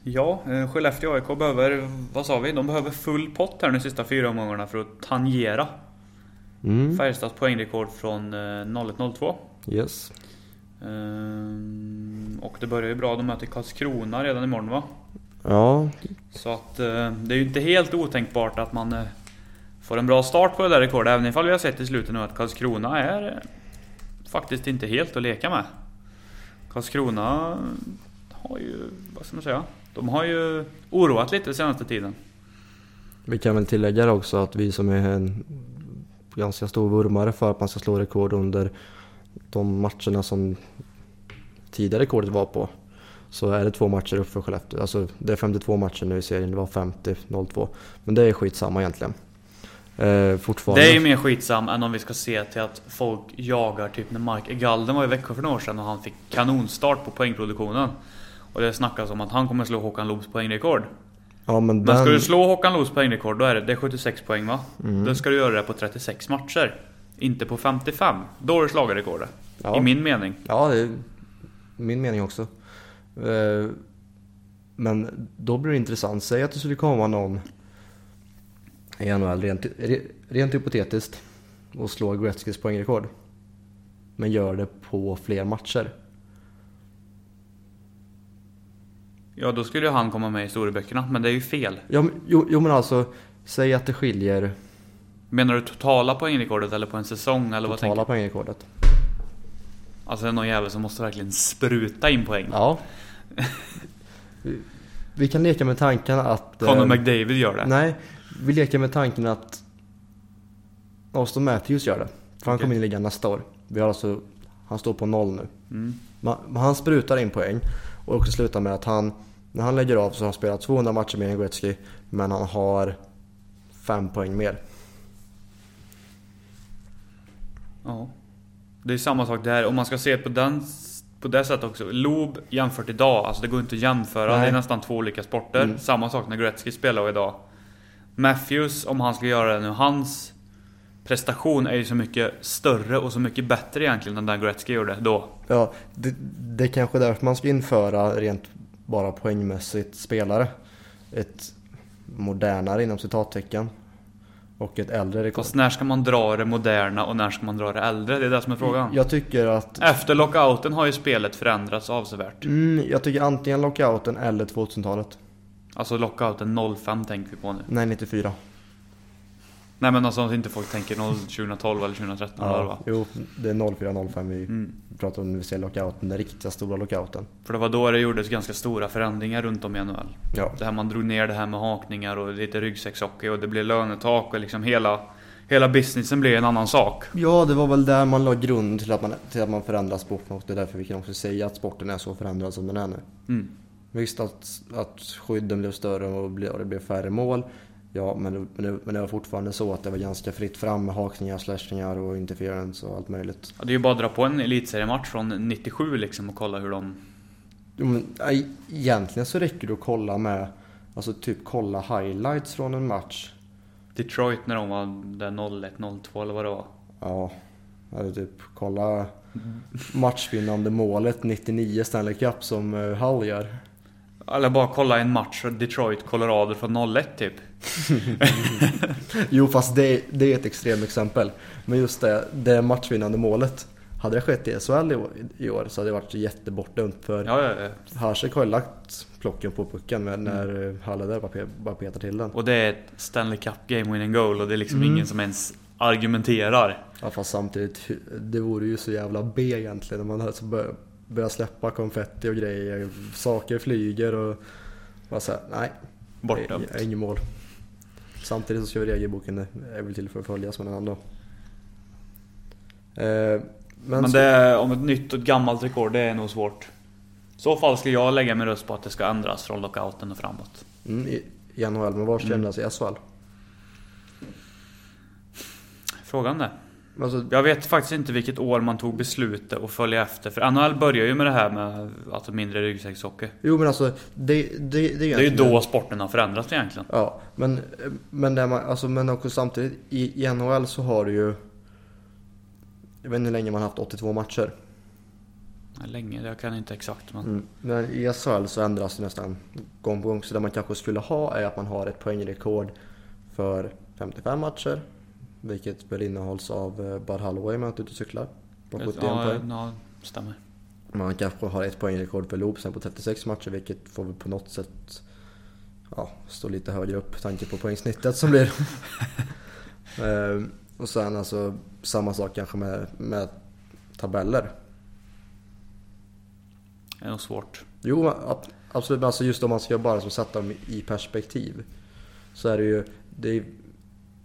Ja, eh, Skellefteå AIK behöver, vad sa vi? De behöver full pott här de sista fyra omgångarna för att tangera Mm. Färjestads poängrekord från eh, 01-02. Yes. Ehm, Och det börjar ju bra, de möter Karlskrona redan imorgon va? Ja, Så att eh, det är ju inte helt otänkbart att man eh, får en bra start på det där rekordet. Även ifall vi har sett i slutet nu att Karlskrona är eh, faktiskt inte helt att leka med. Karlskrona har ju, vad ska man säga? De har ju oroat lite senaste tiden. Vi kan väl tillägga också att vi som är en ganska stor vurmare för att man ska slå rekord under de matcherna som tidigare rekordet var på. Så är det två matcher upp för Skellefteå. Alltså det är 52 matcher nu i serien, det var 50-02. Men det är skitsamma egentligen. Eh, fortfarande. Det är ju mer skitsam än om vi ska se till att folk jagar typ när Mark Galden var i Växjö för några år sedan och han fick kanonstart på poängproduktionen. Och det snackas om att han kommer slå Håkan Loobs poängrekord ja, men Men den, ska du slå Håkan Loos poängrekord, då är det, det är 76 poäng va? Mm. Då ska du göra det på 36 matcher. Inte på 55. Då har du slagit rekordet. Ja. I min mening. Ja, det är min mening också. Eh, men då blir det intressant. Säg att det skulle komma någon i NHL rent, re- rent hypotetiskt och slå Gretzkys poängrekord. Men gör det på fler matcher. Ja, då skulle ju han komma med i historieböckerna, men det är ju fel. Ja, men, jo, jo men alltså, säg att det skiljer Menar du totala poängrekordet eller på en säsong eller vad tänker totala du? poängrekordet. Alltså det är någon jävel som måste verkligen spruta in poäng. Ja. Vi- Vi kan leka med tanken att... Conor eh, McDavid gör det. Nej, vi leker med tanken att Austin Matthews gör det. För han Okej. kommer in i ligan nästa år. Vi har alltså, han står på noll nu. Mm. Ma- Men han sprutar in poäng. Och också slutar med att han, när han lägger av så har han spelat 200 matcher mer än Gretzky. Men han har fem poäng mer. Ja. Det är samma sak där, om man ska se på den på det sättet också. Loob jämfört idag, alltså det går inte att jämföra. Nej. Det är nästan två olika sporter. Mm. Samma sak när Gretzky spelar idag. Matthews, om han skulle göra det nu, hans prestation är ju så mycket större och så mycket bättre egentligen än den Gretzky gjorde då. Ja, det, det är kanske därför man ska införa rent bara poängmässigt spelare. Ett modernare inom citattecken. Och ett äldre rekord. Fast när ska man dra det moderna och när ska man dra det äldre? Det är det som är frågan. Jag tycker att... Efter lockouten har ju spelet förändrats avsevärt. Mm, jag tycker antingen lockouten eller 2000-talet. Alltså lockouten 05 tänker vi på nu. Nej, 94. Nej men alltså att inte folk tänker 0, 2012 eller 2013 eller Ja, va? jo, det är 04-05 vi Mm. pratar om när vi ser lockouten. Den riktiga stora lockouten. För det var då det gjordes ganska stora förändringar runt om i NHL. Ja. Det här man drog ner det här med hakningar och lite ryggsäckshockey och det blev lönetak och liksom hela Hela businessen blev en annan sak. Ja, det var väl där man la grund till att man, till att man förändrar sporten och det är därför vi kan också säga att sporten är så förändrad som den är nu. Mm. Visst att, att skydden blev större och det blev färre mål. Ja, men det, men, det, men det var fortfarande så att det var ganska fritt fram med hakningar, slashningar och interference och allt möjligt. Ja, det är ju bara att dra på en elitseriematch från 97 liksom och kolla hur de... Jo, men, egentligen så räcker det att kolla med, alltså typ kolla highlights från en match. Detroit när de var där 01, 02 eller vad det var. Ja, eller typ kolla matchvinnande målet 99 Stanley Cup som Hull gör. Eller bara kolla en match Detroit, Colorado från 01 typ. Jo, fast det, det är ett extremt exempel. Men just det, det matchvinnande målet. Hade det skett i SHL i år, i år så hade det varit jättebortdömt för Ja, ja, ja. Hasek har ju lagt plocken på pucken med när mm. Bara, pe- bara petar till den. Och det är ett Stanley Cup game winning goal och det är liksom Mm. ingen som ens argumenterar. Ja, fast samtidigt, det vore ju så jävla B egentligen om man bör, börjar släppa konfetti och grejer. Saker flyger och bara såhär, nej. Bortdömt. det Inget mål. Samtidigt så vi regelboken är väl till för att följas men ändå. Eh, men Men det är, om ett nytt och ett gammalt rekord, det är nog svårt. I så fall skulle jag lägga min röst på att det ska ändras från lockouten och framåt. Mm, i, I NHL, men var ska det Mm. ändras i SHL? Frågan det. Alltså, Jag vet faktiskt inte vilket år man tog beslutet att följa efter. För NHL börjar ju med det här med alltså mindre ryggsäckshockey. jo men alltså, det, det, det, är Det är ju egentligen- då sporten har förändrats egentligen. Ja, men, men, det man, alltså, men också samtidigt i, i NHL så har du ju... Jag vet inte hur länge man har haft 82 matcher. Länge, jag kan inte exakt men... Mm. Men i SHL så ändras det nästan gång på gång. Så det man kanske skulle ha är att man har ett poängrekord för 55 matcher. Vilket väl innehålls av eh, Bud Holloway inte är ute och cyklar. På 71 ja, poäng. ja, stämmer. Man kanske har ett poängrekord för loopsen på 36 matcher vilket får väl på något sätt ja, stå lite högre upp med tanke på poängsnittet som blir. Ehm, och sen alltså samma sak kanske med, med tabeller. Det är nog svårt. Jo, ab- absolut. Men alltså just om man ska bara som sätta dem i perspektiv. Så är det ju, det är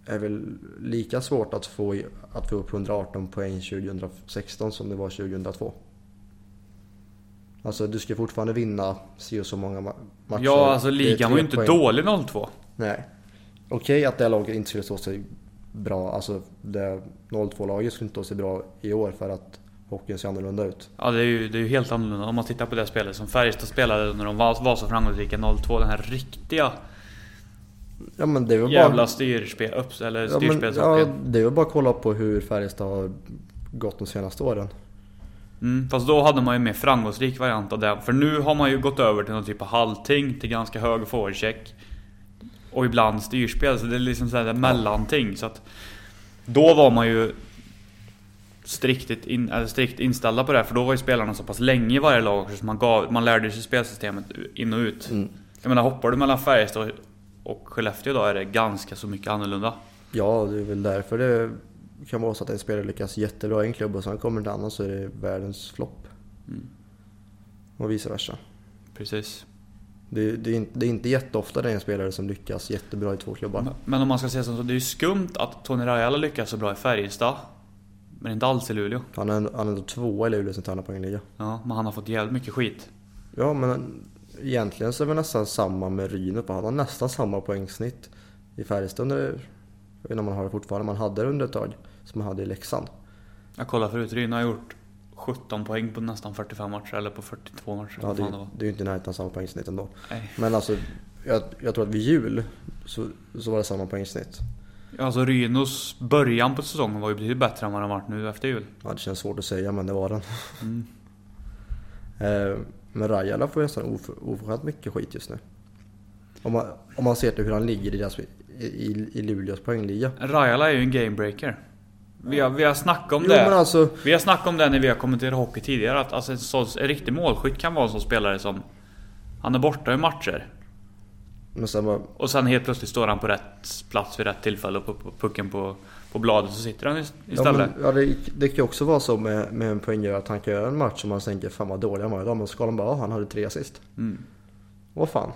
väl lika svårt att få, att få upp 118 poäng 2016 som det var 2002. Alltså du ska fortfarande vinna si och så många ma- matcher. Ja, alltså är ligan var ju inte poäng. dålig 02. Nej. Okej att det laget inte skulle stå sig bra. Alltså det 02-laget skulle inte stå sig bra i år för att hockeyn ser annorlunda ut. Ja, det är, ju, det är ju helt annorlunda om man tittar på det spelet som Färjestad spelade när de var, var så framgångsrika 02. Den här riktiga Ja men det är väl jävla bara... styrspel, upp, eller Ja, men, ja, det är väl bara att kolla på hur Färjestad har gått de senaste åren. Mm, fast då hade man ju mer framgångsrik variant av det. För nu har man ju gått över till någon typ av halvting, till ganska hög forecheck. Och ibland styrspel, så det är liksom sådär mellanting. Så att då var man ju strikt, in, eller strikt inställda på det här, för då var ju spelarna så pass länge i varje lag så man, gav, man lärde sig spelsystemet in och ut. Mm. Jag menar, hoppar du mellan Färjestad och Skellefteå då är det ganska så mycket annorlunda. Ja, det är väl därför det kan vara så att en spelare lyckas jättebra i en klubb och sen kommer det annan så är det världens flopp. Mm. Och vice versa. Precis. Det, det, är inte, det är inte jätteofta det är en spelare som lyckas jättebra i två klubbar. Men- Men om man ska säga så, det är ju skumt att Tony Rajala lyckas så bra i Färjestad. Men inte alls i Luleå. Han är, han är ändå tvåa i Luleå som tränar poängliga. Ja, men han har fått jävligt mycket skit. Ja, men egentligen så är det nästan samma med Rynep. Han har nästan samma poängsnitt i Färjestad under, jag vet inte om man har det fortfarande, man hade det under ett tag, som man hade i Leksand. Jag kollar förut, Ryn har gjort 17 poäng på nästan 45 matcher, eller på 42 matcher. Ja, det, det det är ju inte i närheten av samma poängsnitt ändå. Nej. Men alltså, jag, jag tror att vid jul så, så var det samma poängsnitt. Alltså Rynos början på säsongen var ju betydligt bättre än vad den varit nu efter jul. Ja, det känns svårt att säga, men det var den. Mm. Men Rajala får nästan of- oförskämt mycket skit just nu. Om man, om man ser till hur han ligger i, deras, i, i, i Luleås poängliga. Rajala är ju en gamebreaker. Vi har, vi har snackat om Jo, det. alltså- Vi har snackat om det när vi har kommenterat hockey tidigare. Att alltså, en, sån, en riktig målskytt kan vara en sån spelare som... Han är borta i matcher. Sen bara, Och sen helt plötsligt står han på rätt plats vid rätt tillfälle och pu- pucken på, på bladet så sitter han ist- ja, istället. men, ja, det, det kan ju också vara så med, med en poänggörare att han kan göra en match som man tänker fan vad dålig han var idag. Men så ska de bara, "Ja, han hade tre assist. Mm. Vad fan.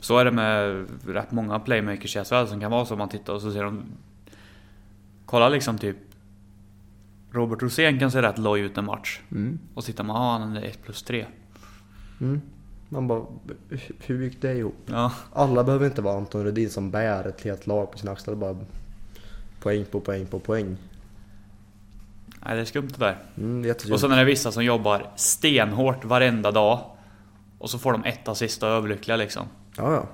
Så är det med rätt många playmakers i SHL som kan vara så man tittar och så ser de... Kolla liksom typ... Robert Rosén kan se rätt loj ut en match. Mm. Och så tittar man, ah, han är 1 plus 3. Mm. Man bara, hur gick det ihop? Ja. Alla behöver inte vara Anton Rudin som bär ett helt lag på sina axlar. Bara poäng på poäng på poäng. Nej, det är skumt det där. Mm, det är. Och sen är det vissa som jobbar stenhårt varenda dag. Och så får de ett assist och är överlyckliga liksom. Ja, ja.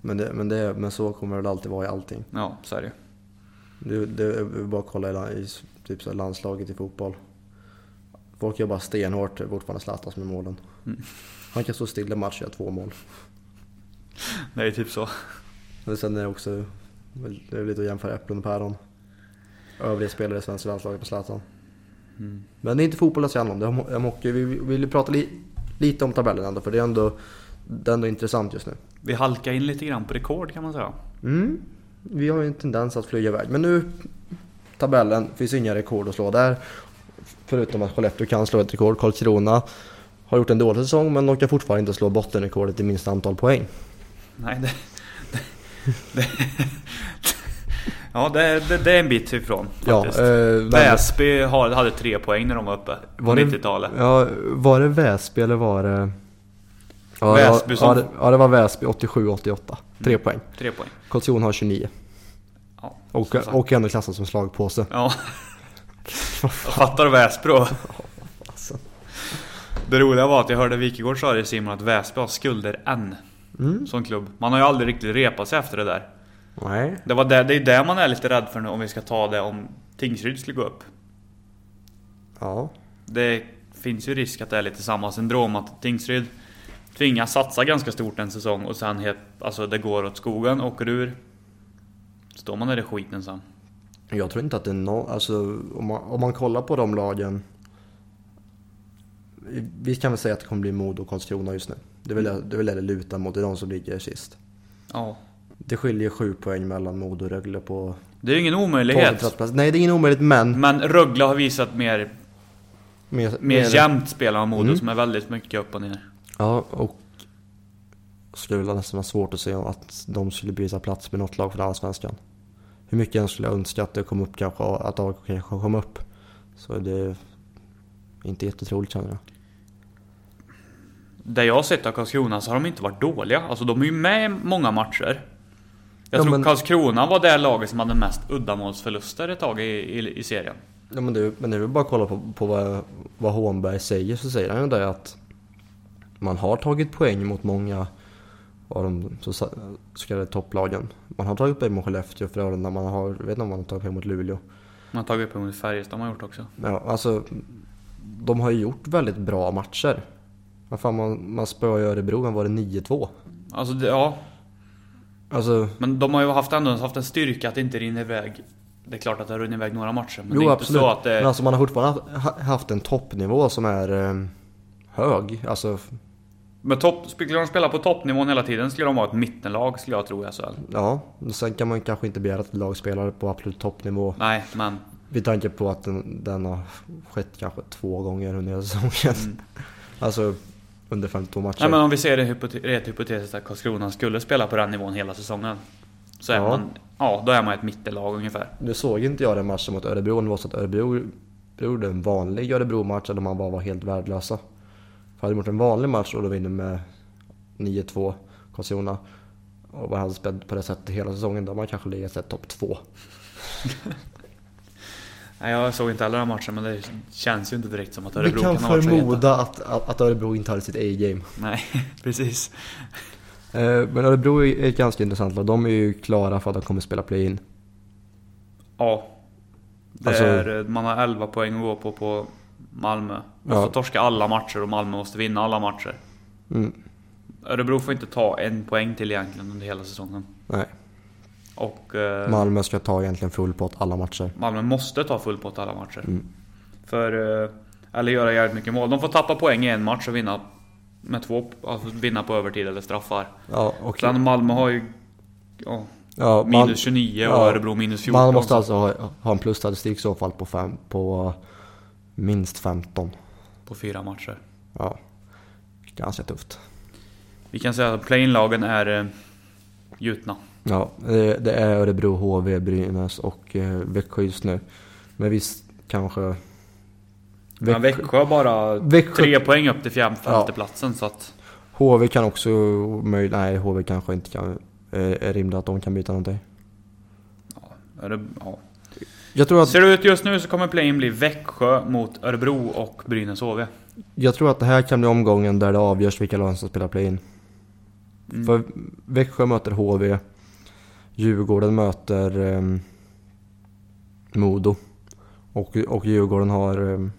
Men, det, men, det, men så kommer det väl alltid vara i allting. Ja, så är det Det, det är bara att kolla i, i typ så landslaget i fotboll. Folk jobbar stenhårt, fortfarande Zlatan som är målen. Mm. Han kan stå still en match och göra två mål. Det är typ så. Men sen är det också det är lite att jämföra äpplen och päron. Övriga spelare i svenska landslaget på Zlatan. Mm. Men det är inte fotboll det ska handla om. Det är om hockey. Vi vill prata li, lite om tabellen ändå, för det är ändå, det är ändå intressant just nu. Vi halkar in lite grann på rekord kan man säga. Mm. Vi har ju en tendens att flyga iväg. Men nu, tabellen, finns inga rekord att slå där. Förutom att Skellefteå kan slå ett rekord. Karlskrona har gjort en dålig säsong, men de kan fortfarande inte slå bottenrekordet i minst antal poäng. Nej, det... det, det ja, det, det, det är en bit ifrån Ja, faktiskt. eh, men- Väsby har, hade tre poäng när de var uppe. På Var det- 90-talet. Ja, var det Väsby eller var det... Ja, Väsby ja, som- ja, det, ja, det var Väsby 87-88. Tre Mm. poäng. Tre poäng. Karlskrona har 29. Ja, Och, och ändå klassas som slagpåse. Ja. Jag fattar Väsby då. Det roliga var att jag hörde Wikegård sa det Simon att Väsby har skulder än. Mm. Som klubb. Man har ju aldrig riktigt repat sig efter det där. Nej. Det, var det, det är det man är lite rädd för nu om vi ska ta det om Tingsryd skulle gå upp. Ja. Det finns ju risk att det är lite samma syndrom att Tingsryd tvingas satsa ganska stort en säsong och sen helt, alltså det går åt skogen, åker ur. Står man där i skiten sen. Jag tror inte att det är no, alltså om man, om man kollar på de lagen. Vi kan väl säga att det kommer bli Modo och Karlskrona just nu. Det är väl det, är väl det det lutar mot, det är de som ligger sist. Ja. Det skiljer sju poäng mellan Modo och Rögle på... Det är ju ingen 12 omöjlighet. Nej, det är ingen omöjligt, men... Men Rögle har visat mer, Mer, mer jämnt spel än Modo Mm. som är väldigt mycket upp och ner. Ja, och... Skulle väl nästan vara svårt att se att de skulle byta plats med något lag från Allsvenskan. Hur mycket jag skulle önska att det kom upp kanske, att AIK kanske kom upp. Så är det inte jättetroligt känner jag. Det jag har sett av Karlskrona så har de inte varit dåliga. Alltså de är ju med i många matcher. Jag Ja, tror men- Karlskrona var det laget som hade mest uddamålsförluster ett tag i, i, i serien. Ja, men, det, men väl bara att kolla på, på vad, vad Hånberg säger så säger han ju det att man har tagit poäng mot många av de så, så kallade topplagen. Man har tagit poäng mot Skellefteå och Frölunda, man har, jag vet inte om man har tagit poäng mot Luleå. Man har tagit upp emot Färjestad har man gjort också. Ja, alltså de har ju gjort väldigt bra matcher. Vad fan, man, man spöade Örebro, men var det 9-2? Alltså det, ja. Alltså, Men de har ju haft ändå haft en styrka att det inte rinner iväg. Det är klart att det har runnit iväg några matcher. Men jo det är absolut. inte så att det... Men alltså man har fortfarande ha- haft en toppnivå som är eh, hög. Alltså, Men topp, skulle de spela på toppnivån hela tiden skulle de vara ett mittenlag skulle jag tro i SHL. ja. Sen kan man kanske inte begära att ett lag spelar på absolut toppnivå. Nej, men... Vid tanke på att den, den har skett kanske två gånger under säsongen. Mm. alltså under 52 matcher. Nej men om vi ser det rent hypotetiskt att Karlskrona skulle spela på den nivån hela säsongen. Så är Ja. man... Ja, då är man ett mittenlag ungefär. Nu såg inte jag den matchen mot Örebro, det var så att Örebro gjorde en vanlig Örebro-match om man bara var helt värdelösa. För hade de gjort en vanlig match och då vinner med 9-2 Karlskrona och man hade spelat på det sättet hela säsongen, då hade man kanske legat topp 2. Nej, jag såg inte alla den matchen men det känns ju inte direkt som att Vi Örebro kan kan ha varit så heta. förmoda att, att, att Örebro inte hade sitt A-game. Nej, precis. Eh, Men Örebro är ett ganska intressant lag. De är ju klara för att de kommer spela play-in. Ja. Det Alltså- är, man har 11 poäng att gå på på Malmö. Måste Ja. torska alla matcher och Malmö måste vinna alla matcher. Mm. Örebro får inte ta en poäng till egentligen under hela säsongen. Nej. Och eh, Malmö ska ta egentligen full pott alla matcher. Malmö måste ta full pott alla matcher. Mm. För, eh, eller göra jävligt mycket mål. De får tappa poäng i en match och vinna med två, alltså vinna på övertid eller straffar. Ja, och Sen Malmö har ju ja, ja, minus Mal- 29 och ja, Örebro minus 14. Man måste alltså ha, ha en plusstatistik i så fall på, fem, på minst 15. På fyra matcher. Ja, ganska tufft. Vi kan säga att play-in-lagen är eh, gjutna. Ja, det, är Örebro, HV, Brynäs och eh, Växjö just nu. Men visst, kanske... Men Växjö har bara Växjö- tre poäng upp till fjärde, Ja. femteplatsen så att... HV kan också Nej, HV kanske inte kan... Är rimligt att de kan byta någonting. Öre- Ja. Jag tror att, Ser det ut just nu så kommer play-in bli Växjö mot Örebro och Brynäs HV. jag tror att det här kan bli omgången där det avgörs vilka lag som spelar play-in. Mm. För Växjö möter HV. Djurgården möter um, Modo. Och, och Djurgården har um,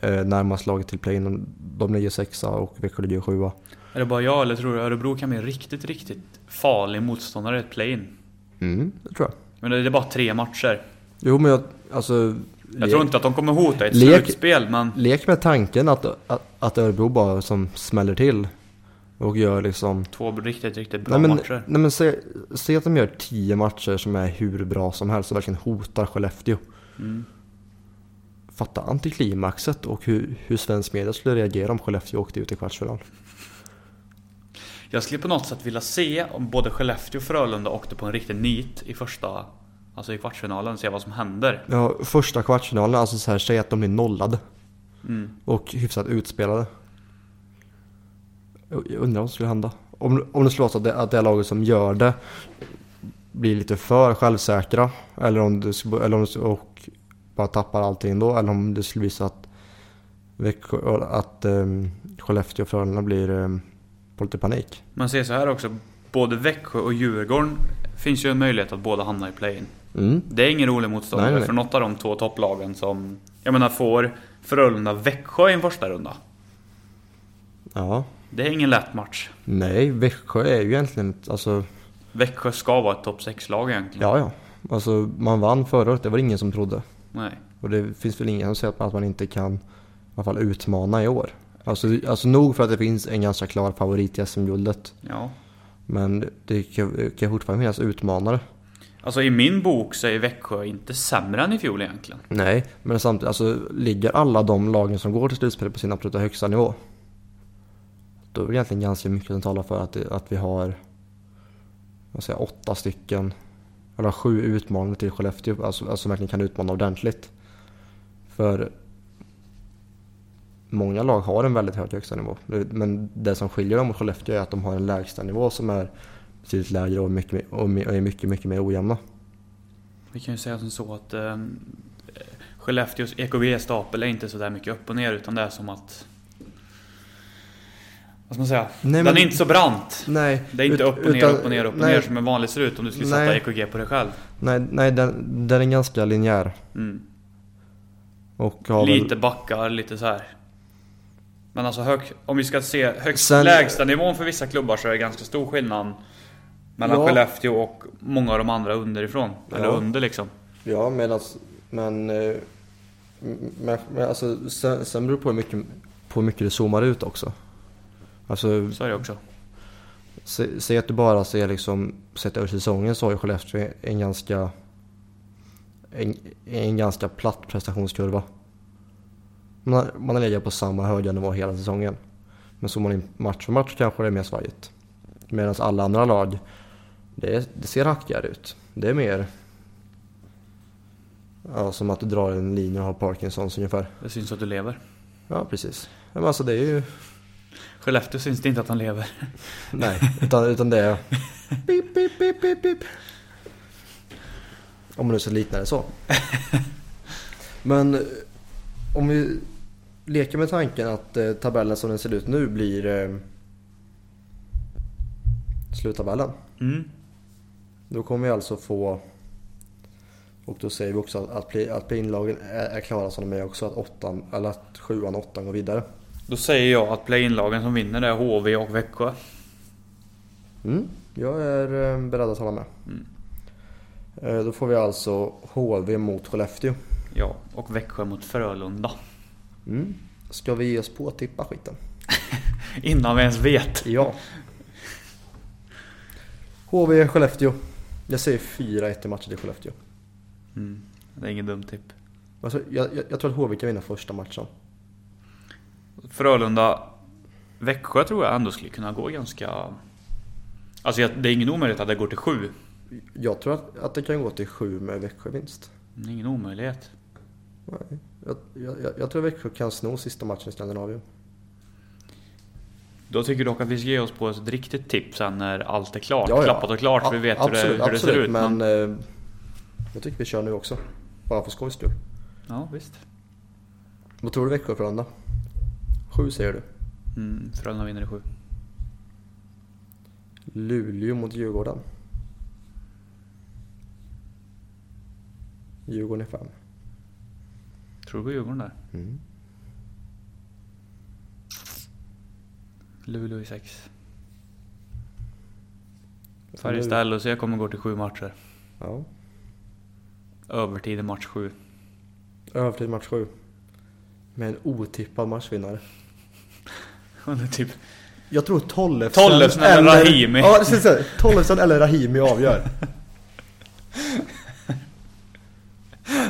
eh, närmast laget till play-in. De ligger sexa och Växjö ligger sjua. Är det bara jag eller tror du Örebro kan bli en riktigt, riktigt farlig motståndare i ett play-in? Mm, det tror jag. Men det är bara tre matcher. Jo men jag, alltså... Jag tror inte att de kommer hota ett Lek- slutspel, men... Lek med tanken att, att, att Örebro bara som smäller till. Och gör liksom... Två riktigt, riktigt bra Nej men, matcher. nej, men se, se att de gör tio matcher som är hur bra som helst och verkligen hotar Skellefteå. Mm. Fatta antiklimaxet och hur, hur svensk media skulle reagera om Skellefteå åkte ut i kvartsfinal. Jag skulle på något sätt vilja se om både Skellefteå och Frölunda åkte på en riktig nit i första... Alltså i kvartsfinalen, se vad som händer. Ja, första kvartsfinalen, alltså så här, säg att de blir nollade. Mm. Och hyfsat utspelade. Jag undrar vad som skulle hända. Om, om det skulle vara så att det, att det laget som gör det blir lite för självsäkra. Eller om det, eller om det, och bara tappar allting då. Eller om det skulle visa att, Växjö, att um, Skellefteå och Frölunda blir um, på lite panik. Men se så här också. Både Växjö och Djurgården finns ju en möjlighet att båda hamna i play-in. Mm. Det är ingen rolig motståndare Nej, nej, nej. för något av de två topplagen som... Jag menar får Frölunda Växjö i en första runda. Ja. Det är ingen lätt match. Nej, Växjö är ju egentligen ett- alltså, Växjö ska vara ett topp 6-lag egentligen. ja ja. Alltså man vann förra året, det var det ingen som trodde. Nej. Och det finns väl ingen som säger att man- inte kan i alla fall utmana i år. Alltså, alltså nog för att det finns en ganska klar favorit i SM-guldet. Ja. Men det kan, kan fortfarande finnas utmanare. Alltså i min bok så är Växjö inte sämre än i fjol egentligen. Nej, men samtidigt, alltså ligger alla de lagen som går till slutspel på sin absoluta högsta nivå. Då är det egentligen ganska mycket som talar för att, att vi har vad säger, jag, åtta stycken, eller sju utmanare till Skellefteå, alltså, alltså som verkligen kan utmana ordentligt. För många lag har en väldigt hög högstanivå. Men det som skiljer dem mot Skellefteå är att de har en lägstanivå som är betydligt lägre och, mycket, och och är mycket, mycket mer ojämna. Vi kan ju säga som så att eh, Skellefteås EKG-stapel är inte så där mycket upp och ner utan det är som att... Vad ska man säga? Nej, Den men- är inte så brant. Nej, Det är inte ut- upp och ner, utan- upp och ner, upp och nej. ner som en vanlig ser ut om du skulle sätta Nej. EKG på dig själv. Nej, nej den, den är ganska linjär. Mm. Och har Lite väl, backar, lite så här. Men alltså hög, om vi ska se högst Sen- lägsta nivån för vissa klubbar så är det ganska stor skillnad mellan Ja. Skellefteå och många av de andra underifrån. Eller Ja. under liksom. ja, medan, men, eh, men, men alltså, sen, sen beror det på hur mycket, på hur mycket det zoomar ut också. Alltså, Så är det också. säg att du bara ser liksom, sett över säsongen så har ju Skellefteå en ganska, en, en ganska platt prestationskurva. Man man har legat på samma höga nivå hela säsongen. Men så man in match för match kanske det är mer svajigt. Medan alla andra lag, det, det ser hackigare ut. Det är mer ja, som att du drar en linje och har Parkinsons ungefär. Det syns att du lever. Ja, precis. Men alltså det är ju... Skellefteå syns det inte att han lever. Nej, utan, utan det är... Pip, pip, pip, pip, pip. Om man nu ska likna det så. Men eh, om vi leker med tanken att eh, tabellen som den ser ut nu blir eh, sluttabellen. Mm. Då kommer vi alltså få Och då säger vi också att, att, att play-in-lagen är, är klara som de är också, att, åttan, eller att sjuan och åttan går vidare. Då säger jag att play-in-lagen som vinner är HV och Växjö. Mm, jag är eh, beredd att hålla med. Mm. Eh, Då får vi alltså HV mot Skellefteå. Ja, och Växjö mot Frölunda. Mm. Ska vi ge oss på att tippa skiten? Innan vi ens vet. Ja. HV Skellefteå. Jag säger 4-1 i matchen till Skellefteå. Mm. Det är ingen dum tipp. Alltså, jag, jag, jag tror att HV kan vinna första matchen. Frölunda... Växjö tror jag ändå skulle kunna gå ganska... Alltså det är ingen omöjlighet att det går till sju. Jag tror att, att det kan gå till 7 med Växjö-vinst. Det är ingen omöjlighet. Nej. Jag, jag, jag- tror Växjö kan sno sista matchen i Skandinavien. Då tycker du dock att vi ska ge oss på ett riktigt tips sen när allt är klart. Ja, ja. Klappat och klart så vi vet hur, det, absolut, hur det ser absolut, ut. Men, Men... eh, jag tycker vi kör nu också. Bara för skojs skull. Ja, visst. Vad tror du Växjö Frölunda? 7 säger du. Mm, Frölunda vinner i sju. Luleå mot Djurgården. Djurgården är 5. Tror du på Djurgården där? Mm. Luleå i sex. Färjestad LHC kommer gå till sju matcher. Ja. Övertid i match sju. Övertid match 7. Med en otippad matchvinnare. Det är typ... Jag tror Tollefsen, Tollefsen eller Rahimi. Ja, säga. Tollefsen eller Rahimi avgör.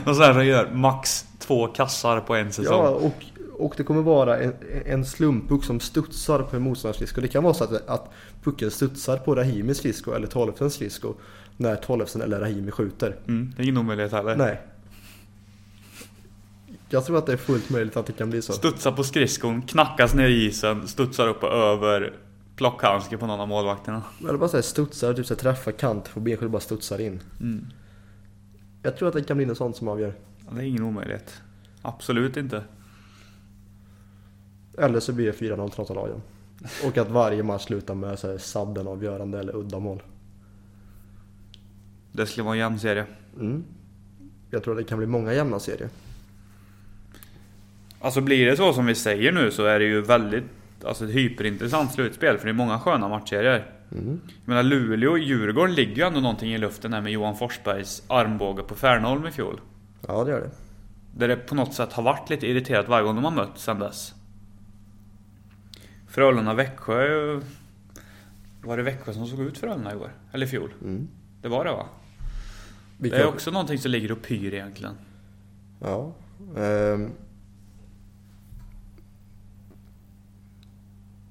Och så här gör max två kassar på en säsong. Ja, och, och det kommer vara en, en slumppuck som studsar på en motståndarskridsko. Det kan vara så att, att pucken studsar på Rahimis skridsko eller Tollefsens skridsko när Tollefsen eller Rahimi skjuter. Mm, det är ingen omöjlighet heller. Nej. Jag tror att det är fullt möjligt att det kan bli så. Studsar på skridskon, knackas ner i isen, studsar upp och över plockhandske på någon av målvakterna. Eller bara såhär studsar, typ så här, träffar kant benskydd och bara studsar in. Mm. Jag tror att det kan bli något sånt som avgör. Ja, Det är ingen omöjlighet. Absolut inte. Eller så blir det 4-0 till något av lagen. Och att varje match slutar med så här sadden-avgörande eller uddamål. Det skulle vara en jämn serie. Mm. Jag tror att det kan bli många jämna serier. Alltså blir det så som vi säger nu så är det ju väldigt alltså, ett hyperintressant slutspel för det är många sköna matchserier. Mm. Jag menar Luleå och Djurgården ligger ju ändå någonting i luften här med Johan Forsbergs armbåge på Färnholm i fjol. Ja, det gör det. Där det på något sätt har varit lite irriterat varje gång de har mötts sen dess. Frölunda-Växjö... är ju- Var det Växjö som såg ut Frölunda igår? Eller i fjol? Mm. Det var det va? Vi Det är också någonting som ligger och pyr egentligen. Ja. ehm.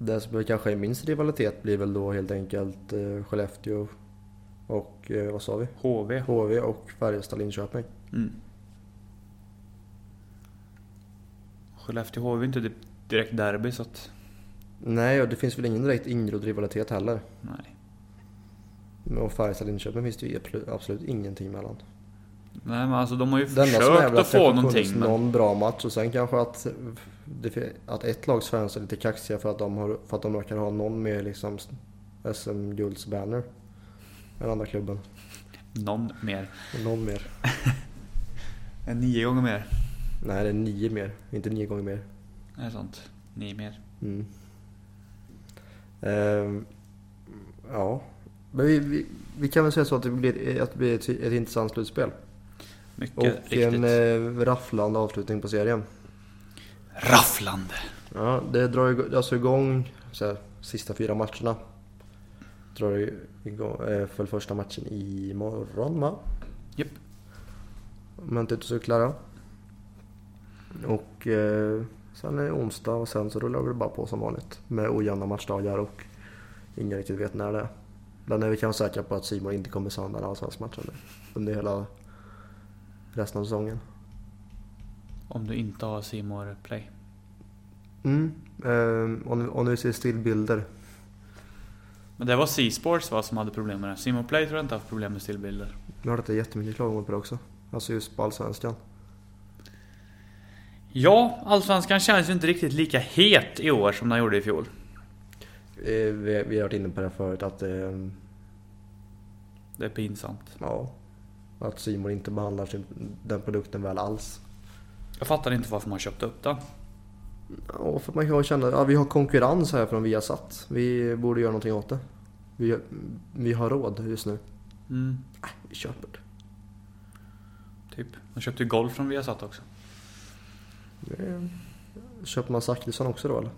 Det som kanske är minst rivalitet blir väl då helt enkelt eh, Skellefteå och eh, vad sa vi? HV. HV och Färjestad-Linköping. Mm. Skellefteå HV är inte di- direkt derby så att... Nej, och det finns väl ingen direkt ingrodd rivalitet heller. Nej. Och Färjestad-Linköping finns det ju absolut, absolut ingenting mellan. Nej men alltså de har ju Det är försökt att det få någonting men... någon bra match och sen kanske att, det, att ett lags fans är lite kaxiga för att de, har, för att de råkar ha någon mer liksom SM-guldsbanner än andra klubben. Någon mer. Någon mer. En nio gånger mer. Nej, det är nio mer. Inte nio gånger mer. Det är sånt. Nio mer. Mm. Ehm, ja, men vi, vi, vi kan väl säga så att det blir, att det blir ett, ett intressant slutspel. Mycket Och riktigt. en eh, rafflande avslutning på serien. Rafflande. Ja, det drar ju alltså igång så här, sista fyra matcherna. Drar igång eh, för första matchen imorgon va? Japp. Om jag inte är ute och cyklar. ja. Och eh, sen är det onsdag och sen så rullar det bara på som vanligt. Med ojämna matchdagar och ingen riktigt vet när det är. Men vi kan vara säkra på att Simon inte kommer sända en allsvensk match under- under hela resten av säsongen. Om du inte har Simor Play. Mm. Eh, om, om ni ser stillbilder Men det var C-Sports va, som hade problem med det. Simor Play tror jag inte har haft problem med stillbilder. Jag har hört att det är jättemycket klagomål på det också. Alltså just på Allsvenskan. Ja, Allsvenskan känns ju inte riktigt lika het i år som den gjorde i fjol. Eh, Vi, vi har varit inne på det förut att eh, Det är pinsamt. ja. Att Simon inte behandlar sin, den produkten väl alls. Jag fattar inte varför man köpte upp den. Ja, för att man kan känna att ja, vi har konkurrens här från Viasat. Vi borde göra någonting åt det. Vi, vi har råd just nu. Mm. Nej, vi köper det. Typ. Man köpte ju golf från Viasat också. det. Köper man Zachrisson också då eller?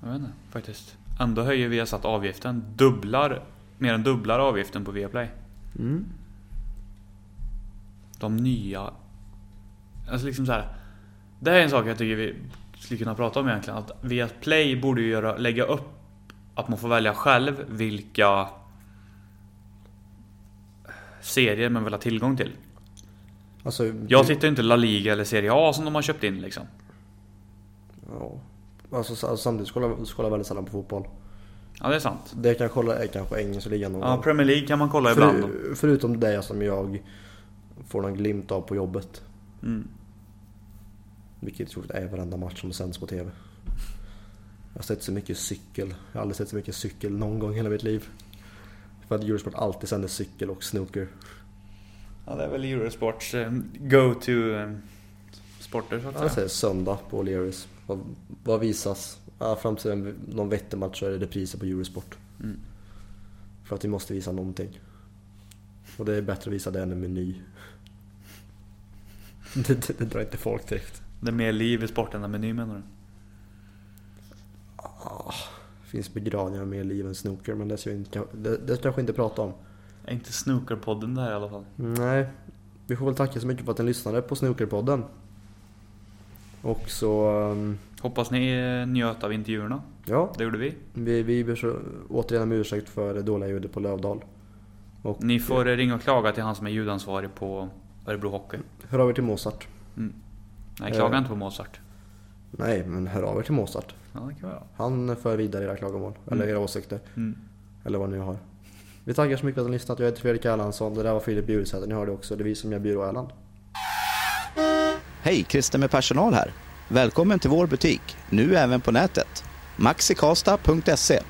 Jag vet inte faktiskt. Ändå höjer Viasat avgiften. Dubblar, mer än dubblar avgiften på Viaplay. Mm. De nya... Alltså liksom så här. Det här är en sak jag tycker vi skulle kunna prata om egentligen. Att Viaplay borde ju göra, lägga upp att man får välja själv vilka serier man vill ha tillgång till. Alltså, Jag tittar inte La Liga eller Serie A som de har köpt in liksom. Ja. Alltså, så- samtidigt så kollar jag väldigt sällan på fotboll. Ja det är sant. Det jag kan kolla är kanske engelska ligan Ja. Premier League kan man kolla ibland. För, förutom det som jag får någon glimt av på jobbet. Mm. Vilket tror jag är varenda match som sänds på TV. Jag har sett så mycket cykel. Jag har aldrig sett så mycket cykel någon gång i hela mitt liv. För att Eurosport alltid sänder cykel och snooker. Ja, det är väl Eurosports eh, go-to eh, så att Jag säga. säger söndag på O'Learys. Vad, vad visas? Ja, fram till en, någon vettig match så är det repriser på Eurosport. Mm. För att vi måste visa någonting. Och det är bättre att visa det än en meny. Det, det, det drar inte folk direkt. Det är mer liv i sporten än meny menar du? Det finns begravningar med liv än snooker men det ska vi inte, det, det kanske inte prata om. Är inte snookerpodden där i alla fall? Nej, vi får väl tacka så mycket för att ni lyssnade på Snookerpodden. Och så, um, Hoppas ni eh, njöt av intervjuerna. ja, Det gjorde vi. vi, vi ber så återigen om ursäkt för det dåliga ljudet på Lövdal. Och Ni får ringa och klaga till han som är ljudansvarig på Örebro Hockey. hör av er till Mozart. Nej, klaga Eh. inte på Mozart. Nej, men hör av er till Mozart. Ja, det kan. Han för vidare era klagomål, eller era åsikter, Mm. eller vad ni har. Vi tackar så mycket för att ni har lyssnat. Jag heter Fredrik Erlandsson. Det där var Filip Bjursäter. Ni hörde också. Det är vi som gör Byrå Erland. Hej, Christer med personal här. Välkommen till vår butik, nu även på nätet. maxikasta.se